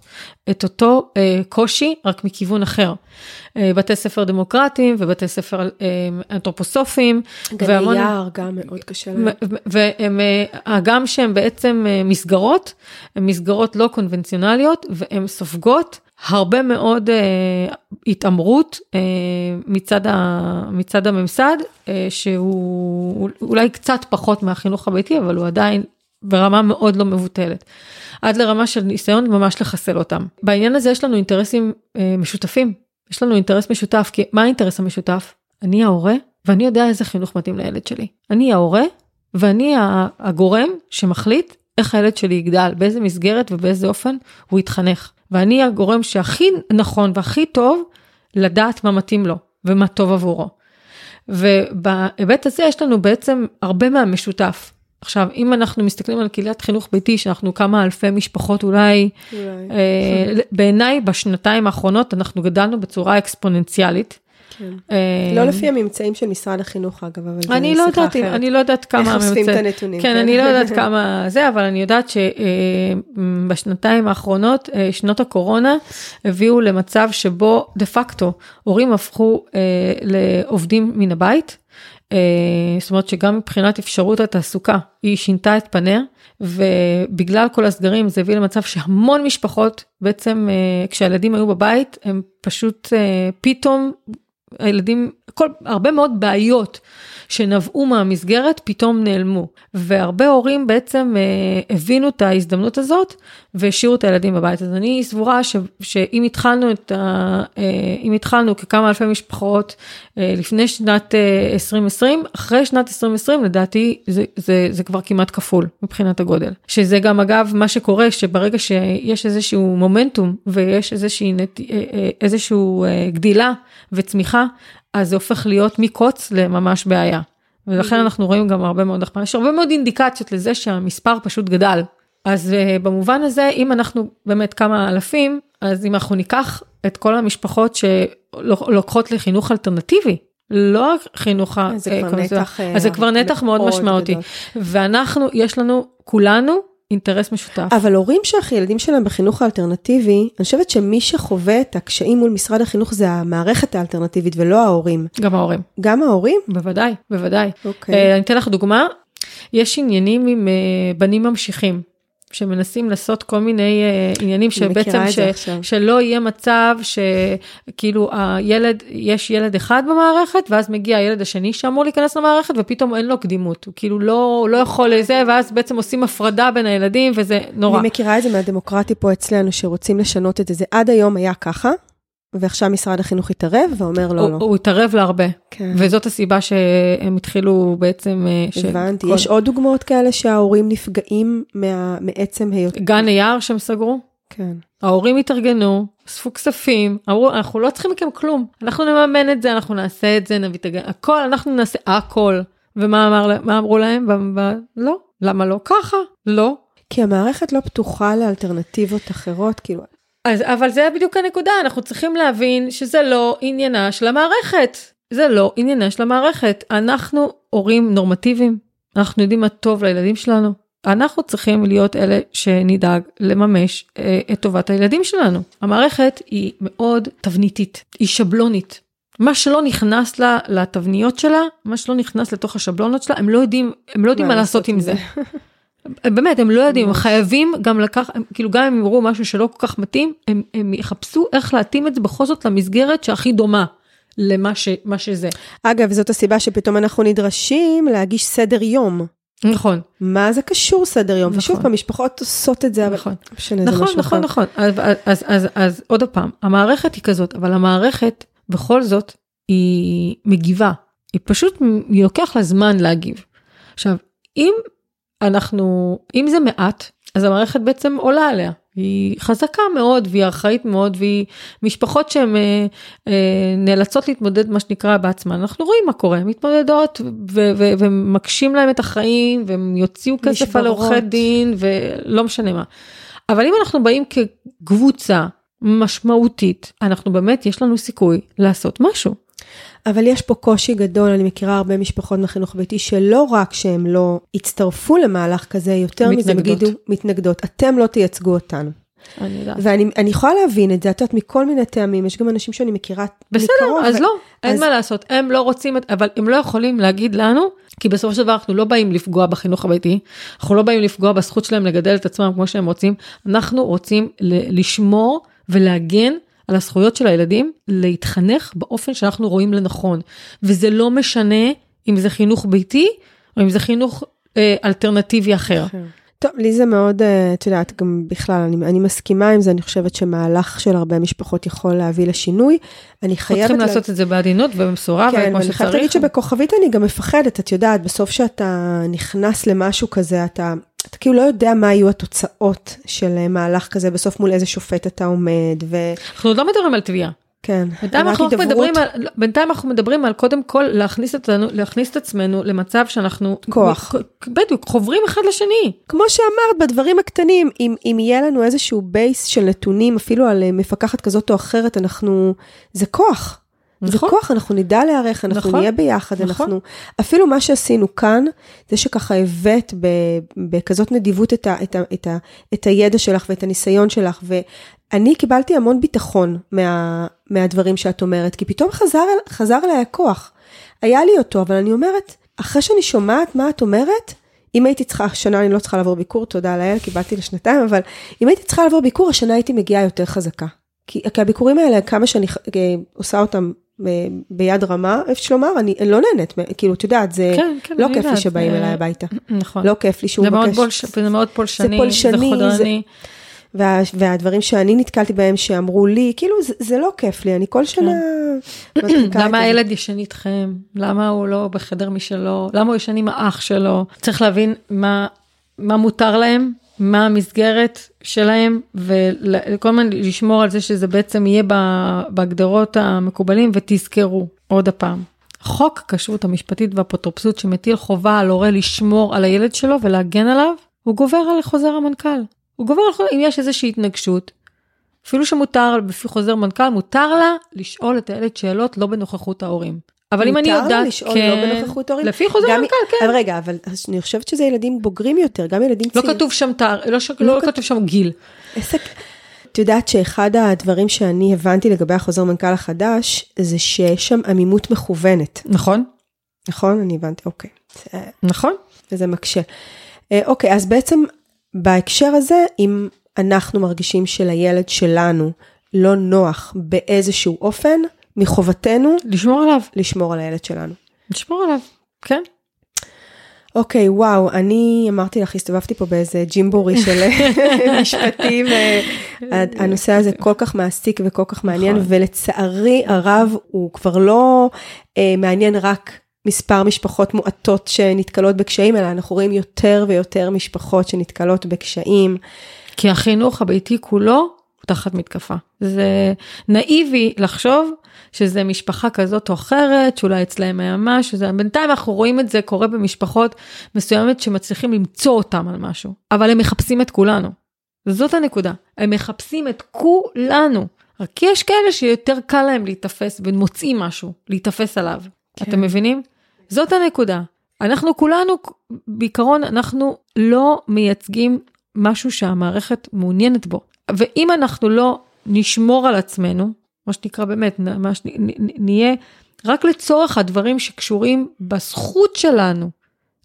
Speaker 2: את אותו אה, קושי רק מכיוון אחר. אה, בתי ספר דמוקרטיים ובתי ספר אה, אנתרופוסופיים.
Speaker 1: גני והמון... יער גם מאוד קשה להם.
Speaker 2: והם אה, גם שהם בעצם אה, מסגרות, הם מסגרות לא קונבנציונליות והן סופגות הרבה מאוד אה, התעמרות אה, מצד, ה, מצד הממסד, אה, שהוא אולי קצת פחות מהחינוך הביתי, אבל הוא עדיין ברמה מאוד לא מבוטלת. עד לרמה של ניסיון ממש לחסל אותם. בעניין הזה יש לנו אינטרסים אה, משותפים. יש לנו אינטרס משותף, כי מה האינטרס המשותף? אני ההורה, ואני יודע איזה חינוך מתאים לילד שלי. אני ההורה, ואני הגורם שמחליט איך הילד שלי יגדל, באיזה מסגרת ובאיזה אופן הוא יתחנך. ואני הגורם שהכי נכון והכי טוב לדעת מה מתאים לו ומה טוב עבורו. ובהיבט הזה יש לנו בעצם הרבה מהמשותף. עכשיו, אם אנחנו מסתכלים על קהילת חינוך ביתי, שאנחנו כמה אלפי משפחות אולי, אולי. אה, בעיניי בשנתיים האחרונות אנחנו גדלנו בצורה אקספוננציאלית.
Speaker 1: כן. אה, לא לפי הממצאים של משרד החינוך אגב, אבל
Speaker 2: זה
Speaker 1: לא
Speaker 2: שיחה אחרת. אני לא יודעת כמה
Speaker 1: הממצאים. איך אוספים את הנתונים.
Speaker 2: כן, אני לא יודעת כמה זה, אבל אני יודעת שבשנתיים האחרונות, אה, שנות הקורונה, הביאו למצב שבו דה פקטו הורים הפכו אה, לעובדים מן הבית. זאת אומרת שגם מבחינת אפשרות התעסוקה היא שינתה את פניה ובגלל כל הסגרים זה הביא למצב שהמון משפחות בעצם כשהילדים היו בבית הם פשוט פתאום הילדים, כל, הרבה מאוד בעיות שנבעו מהמסגרת פתאום נעלמו. והרבה הורים בעצם אה, הבינו את ההזדמנות הזאת והשאירו את הילדים בבית. אז אני סבורה ש, שאם התחלנו את ה... אה, אם התחלנו ככמה אלפי משפחות אה, לפני שנת אה, 2020, אחרי שנת 2020 לדעתי זה, זה, זה כבר כמעט כפול מבחינת הגודל. שזה גם אגב מה שקורה שברגע שיש איזשהו מומנטום ויש איזושהי. אה, אה, איזשהו אה, גדילה וצמיחה, אז זה הופך להיות מקוץ לממש בעיה. ולכן אנחנו רואים גם הרבה מאוד החמרה, יש הרבה מאוד אינדיקציות לזה שהמספר פשוט גדל. אז uh, במובן הזה, אם אנחנו באמת כמה אלפים, אז אם אנחנו ניקח את כל המשפחות שלוקחות לחינוך אלטרנטיבי, לא חינוך
Speaker 1: אז זה כבר נתח,
Speaker 2: אז זה כבר נתח מאוד, משמעותי. ואנחנו, יש לנו, כולנו, אינטרס משותף.
Speaker 1: אבל הורים שהילדים שלהם בחינוך האלטרנטיבי, אני חושבת שמי שחווה את הקשיים מול משרד החינוך זה המערכת האלטרנטיבית ולא ההורים.
Speaker 2: גם ההורים.
Speaker 1: גם ההורים?
Speaker 2: בוודאי, בוודאי.
Speaker 1: אוקיי.
Speaker 2: Uh, אני אתן לך דוגמה, יש עניינים עם uh, בנים ממשיכים. שמנסים לעשות כל מיני uh, עניינים שבעצם ש, שלא יהיה מצב שכאילו הילד, יש ילד אחד במערכת ואז מגיע הילד השני שאמור להיכנס למערכת ופתאום אין לו קדימות, הוא כאילו לא, לא יכול לזה ואז בעצם עושים הפרדה בין הילדים וזה נורא.
Speaker 1: אני מכירה את זה מהדמוקרטי פה אצלנו שרוצים לשנות את זה, זה עד היום היה ככה. ועכשיו משרד החינוך התערב ואומר לא,
Speaker 2: הוא,
Speaker 1: לא.
Speaker 2: הוא התערב להרבה, כן. וזאת הסיבה שהם התחילו בעצם...
Speaker 1: אה, הבנתי, כל... יש עוד דוגמאות כאלה שההורים נפגעים מה... מעצם היות...
Speaker 2: גן היער שהם סגרו?
Speaker 1: כן.
Speaker 2: ההורים התארגנו, אספו כספים, אמרו, אנחנו לא צריכים מכם כלום, אנחנו נממן את זה, אנחנו נעשה את זה, נביא את הגן, הכל, אנחנו נעשה הכל. ומה אמר, אמרו להם? ב, ב, לא. למה לא? ככה. לא.
Speaker 1: כי המערכת לא פתוחה לאלטרנטיבות אחרות, כאילו,
Speaker 2: אז, אבל זה בדיוק הנקודה, אנחנו צריכים להבין שזה לא עניינה של המערכת. זה לא עניינה של המערכת. אנחנו הורים נורמטיביים, אנחנו יודעים מה טוב לילדים שלנו. אנחנו צריכים להיות אלה שנדאג לממש אה, את טובת הילדים שלנו. המערכת היא מאוד תבניתית, היא שבלונית. מה שלא נכנס לה לתבניות שלה, מה שלא נכנס לתוך השבלונות שלה, הם לא יודעים, הם לא יודעים מה לעשות עם זה. באמת הם לא יודעים הם חייבים גם לקח כאילו גם אם יראו משהו שלא כל כך מתאים הם, הם יחפשו איך להתאים את זה בכל זאת למסגרת שהכי דומה למה ש, שזה.
Speaker 1: אגב זאת הסיבה שפתאום אנחנו נדרשים להגיש סדר יום.
Speaker 2: נכון.
Speaker 1: מה זה קשור סדר יום? נכון. ושוב פעם, משפחות עושות את זה,
Speaker 2: נכון. אבל משנה, נכון, זה נכון, נכון, אז, אז, אז, אז, אז עוד פעם, המערכת היא כזאת, אבל המערכת בכל זאת היא מגיבה, היא פשוט, היא לוקח לה זמן להגיב. עכשיו, אם אנחנו, אם זה מעט, אז המערכת בעצם עולה עליה. היא חזקה מאוד והיא ארכאית מאוד והיא משפחות שהן אה, אה, נאלצות להתמודד מה שנקרא בעצמן אנחנו רואים מה קורה מתמודדות ו- ו- ומקשים להם את החיים והם יוציאו כסף על עורכי דין ולא משנה מה. אבל אם אנחנו באים כקבוצה משמעותית אנחנו באמת יש לנו סיכוי לעשות משהו.
Speaker 1: אבל יש פה קושי גדול, אני מכירה הרבה משפחות מהחינוך ביתי שלא רק שהם לא הצטרפו למהלך כזה, יותר מזה הם יגידו, מתנגדות, אתם לא תייצגו אותנו.
Speaker 2: אני יודעת.
Speaker 1: ואני יכולה להבין את זה, את יודעת, מכל מיני טעמים, יש גם אנשים שאני מכירה
Speaker 2: בסדר, מקרוב. בסדר, אז ו... לא, אין אז... מה לעשות, הם לא רוצים, אבל הם לא יכולים להגיד לנו, כי בסופו של דבר אנחנו לא באים לפגוע בחינוך הביתי, אנחנו לא באים לפגוע בזכות שלהם לגדל את עצמם כמו שהם רוצים, אנחנו רוצים לשמור ולהגן על הזכויות של הילדים להתחנך באופן שאנחנו רואים לנכון. וזה לא משנה אם זה חינוך ביתי או אם זה חינוך אה, אלטרנטיבי אחר.
Speaker 1: טוב, לי זה מאוד, אה, את יודעת, גם בכלל, אני, אני מסכימה עם זה, אני חושבת שמהלך של הרבה משפחות יכול להביא לשינוי. אני חייבת...
Speaker 2: צריכים לה... לעשות את זה בעדינות ובמשורה
Speaker 1: כן,
Speaker 2: וכמו
Speaker 1: שצריך. כן, ואני חייבת להגיד שבכוכבית אני גם מפחדת, את יודעת, בסוף שאתה נכנס למשהו כזה, אתה... אתה כאילו לא יודע מה יהיו התוצאות של אה, מהלך כזה, בסוף מול איזה שופט אתה עומד, ו...
Speaker 2: אנחנו עוד לא מדברים על תביעה.
Speaker 1: כן,
Speaker 2: בינתיים אנחנו, מדברים על, בינתיים אנחנו מדברים על קודם כל להכניס, אותנו, להכניס את עצמנו למצב שאנחנו...
Speaker 1: כוח.
Speaker 2: בדיוק, חוברים אחד לשני.
Speaker 1: כמו שאמרת, בדברים הקטנים, אם, אם יהיה לנו איזשהו בייס של נתונים, אפילו על אה, מפקחת כזאת או אחרת, אנחנו... זה כוח. נכון. זה כוח, אנחנו נדע להיערך, אנחנו נכון. נהיה ביחד, נכון. אנחנו... אפילו מה שעשינו כאן, זה שככה הבאת בכזאת נדיבות את, ה, את, ה, את, ה, את הידע שלך ואת הניסיון שלך, ואני קיבלתי המון ביטחון מה, מהדברים שאת אומרת, כי פתאום חזר, חזר אליי הכוח. היה לי אותו, אבל אני אומרת, אחרי שאני שומעת מה את אומרת, אם הייתי צריכה, השנה אני לא צריכה לעבור ביקור, תודה לאל, קיבלתי לשנתיים, אבל אם הייתי צריכה לעבור ביקור, השנה הייתי מגיעה יותר חזקה. כי, כי הביקורים האלה, כמה שאני אה, עושה אותם ביד רמה, אפשר לומר, אני לא נהנית, כאילו, את יודעת, זה כן, כן, לא כיף לי שבאים אליי הביתה.
Speaker 2: נכון.
Speaker 1: לא כיף לי שהוא
Speaker 2: מבקש. זה מאוד פולשני, זה פולשני, זה חודרני.
Speaker 1: וה, והדברים שאני נתקלתי בהם שאמרו לי, כאילו זה, זה לא כיף לי, אני כל שנה...
Speaker 2: כן. למה הילד ישן איתכם? למה הוא לא בחדר משלו? למה הוא ישן עם האח שלו? צריך להבין מה, מה מותר להם מה המסגרת שלהם וכל הזמן לשמור על זה שזה בעצם יהיה בהגדרות המקובלים ותזכרו עוד הפעם. חוק הכשרות המשפטית והאפוטרופסות שמטיל חובה על הורה לשמור על הילד שלו ולהגן עליו, הוא גובר על חוזר המנכ"ל. הוא גובר על אם יש איזושהי התנגשות, אפילו שמותר לפי חוזר מנכ"ל, מותר לה לשאול את הילד שאלות לא בנוכחות ההורים. אבל אם אני יודעת,
Speaker 1: מותר לשאול לא כן, לא בנוכחות הורים?
Speaker 2: לפי חוזר מנכ"ל, כן.
Speaker 1: אבל רגע, אבל אני חושבת שזה ילדים בוגרים יותר, גם ילדים
Speaker 2: צעירים. לא כתוב שם תאר, לא, לא, לא כתוב שם גיל.
Speaker 1: עסק. את יודעת שאחד הדברים שאני הבנתי לגבי החוזר מנכ"ל החדש, זה שיש שם עמימות מכוונת.
Speaker 2: נכון.
Speaker 1: נכון? אני הבנתי, אוקיי.
Speaker 2: נכון.
Speaker 1: וזה מקשה. אה, אוקיי, אז בעצם בהקשר הזה, אם אנחנו מרגישים שלילד שלנו לא נוח באיזשהו אופן, מחובתנו
Speaker 2: לשמור עליו.
Speaker 1: לשמור על הילד שלנו.
Speaker 2: לשמור עליו, כן.
Speaker 1: אוקיי, וואו, אני אמרתי לך, הסתובבתי פה באיזה ג'ימבורי של משפטים, הנושא הזה כל כך מעסיק וכל כך מעניין, נכון. ולצערי הרב הוא כבר לא אה, מעניין רק מספר משפחות מועטות שנתקלות בקשיים, אלא אנחנו רואים יותר ויותר משפחות שנתקלות בקשיים.
Speaker 2: כי החינוך הביתי כולו תחת מתקפה. זה נאיבי לחשוב שזה משפחה כזאת או אחרת, שאולי אצלהם היה משהו, זה, בינתיים אנחנו רואים את זה קורה במשפחות מסוימת שמצליחים למצוא אותם על משהו, אבל הם מחפשים את כולנו. זאת הנקודה, הם מחפשים את כולנו. רק יש כאלה שיותר קל להם להיתפס ומוצאים משהו, להיתפס עליו. כן. אתם מבינים? זאת הנקודה. אנחנו כולנו, בעיקרון, אנחנו לא מייצגים משהו שהמערכת מעוניינת בו. ואם אנחנו לא נשמור על עצמנו, מה שנקרא באמת, מה שנ, נהיה רק לצורך הדברים שקשורים בזכות שלנו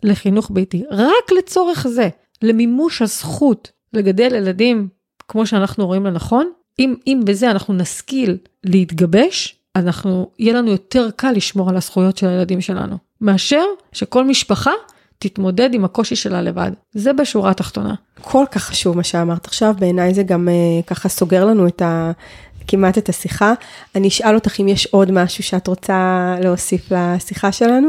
Speaker 2: לחינוך ביתי, רק לצורך זה, למימוש הזכות לגדל ילדים כמו שאנחנו רואים לנכון, אם, אם בזה אנחנו נשכיל להתגבש, אנחנו, יהיה לנו יותר קל לשמור על הזכויות של הילדים שלנו, מאשר שכל משפחה תתמודד עם הקושי שלה לבד. זה בשורה התחתונה.
Speaker 1: כל כך חשוב מה שאמרת עכשיו, בעיניי זה גם uh, ככה סוגר לנו את ה... כמעט את השיחה. אני אשאל אותך אם יש עוד משהו שאת רוצה להוסיף לשיחה שלנו.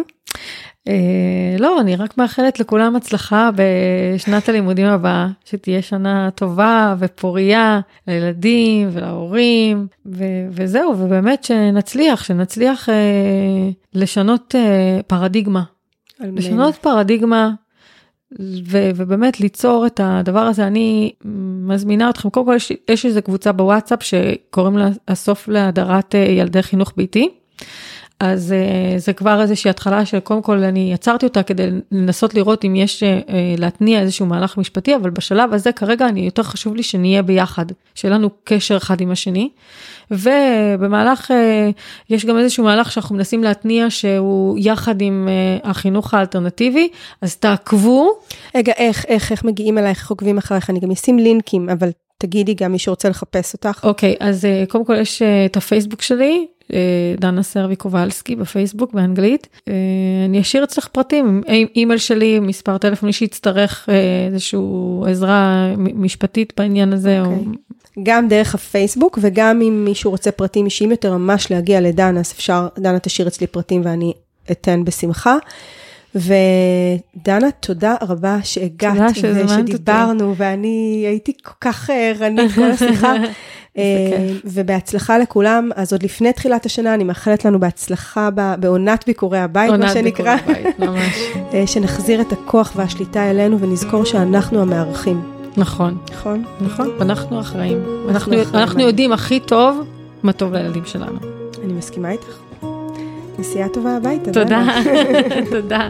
Speaker 2: אה, לא, אני רק מאחלת לכולם הצלחה בשנת הלימודים הבאה, שתהיה שנה טובה ופוריה לילדים ולהורים, ו- וזהו, ובאמת שנצליח, שנצליח אה, לשנות אה, פרדיגמה. לשנות פרדיגמה ו- ובאמת ליצור את הדבר הזה, אני מזמינה אתכם, קודם כל יש, יש איזה קבוצה בוואטסאפ שקוראים לה הסוף להדרת ילדי חינוך ביתי. אז uh, זה כבר איזושהי התחלה שקודם כל אני יצרתי אותה כדי לנסות לראות אם יש uh, להתניע איזשהו מהלך משפטי, אבל בשלב הזה כרגע אני יותר חשוב לי שנהיה ביחד, שיהיה לנו קשר אחד עם השני. ובמהלך, יש גם איזשהו מהלך שאנחנו מנסים להתניע שהוא יחד עם החינוך האלטרנטיבי, אז תעקבו.
Speaker 1: רגע, איך, איך, איך מגיעים אלייך, איך עוקבים אחריך, אני גם אשים לינקים, אבל תגידי גם מי שרוצה לחפש אותך.
Speaker 2: אוקיי, okay, אז uh, קודם כל יש uh, את הפייסבוק שלי, אה, דנה סרבי קובלסקי בפייסבוק באנגלית. אה, אני אשאיר אצלך פרטים, אימייל שלי, מספר טלפון, מי שיצטרך אה, איזושהי עזרה משפטית בעניין הזה. Okay. או...
Speaker 1: אוקיי. גם דרך הפייסבוק וגם אם מישהו רוצה פרטים אישיים יותר ממש להגיע לדנה, אז אפשר, דנה תשאיר אצלי פרטים ואני אתן בשמחה. ודנה, תודה רבה שהגעת ושדיברנו, אותי. ואני הייתי כל כך ערנית כל השיחה. אה, ובהצלחה לכולם, אז עוד לפני תחילת השנה, אני מאחלת לנו בהצלחה בעונת ביקורי הבית, מה שנקרא. עונת ביקורי הבית, ממש. אה, שנחזיר את הכוח והשליטה אלינו ונזכור שאנחנו המארחים.
Speaker 2: נכון.
Speaker 1: נכון?
Speaker 2: נכון, ואנחנו אחראים. אנחנו, אנחנו יודעים הכי טוב מה טוב לילדים שלנו.
Speaker 1: אני מסכימה איתך. נסיעה טובה הביתה.
Speaker 2: תודה, תודה.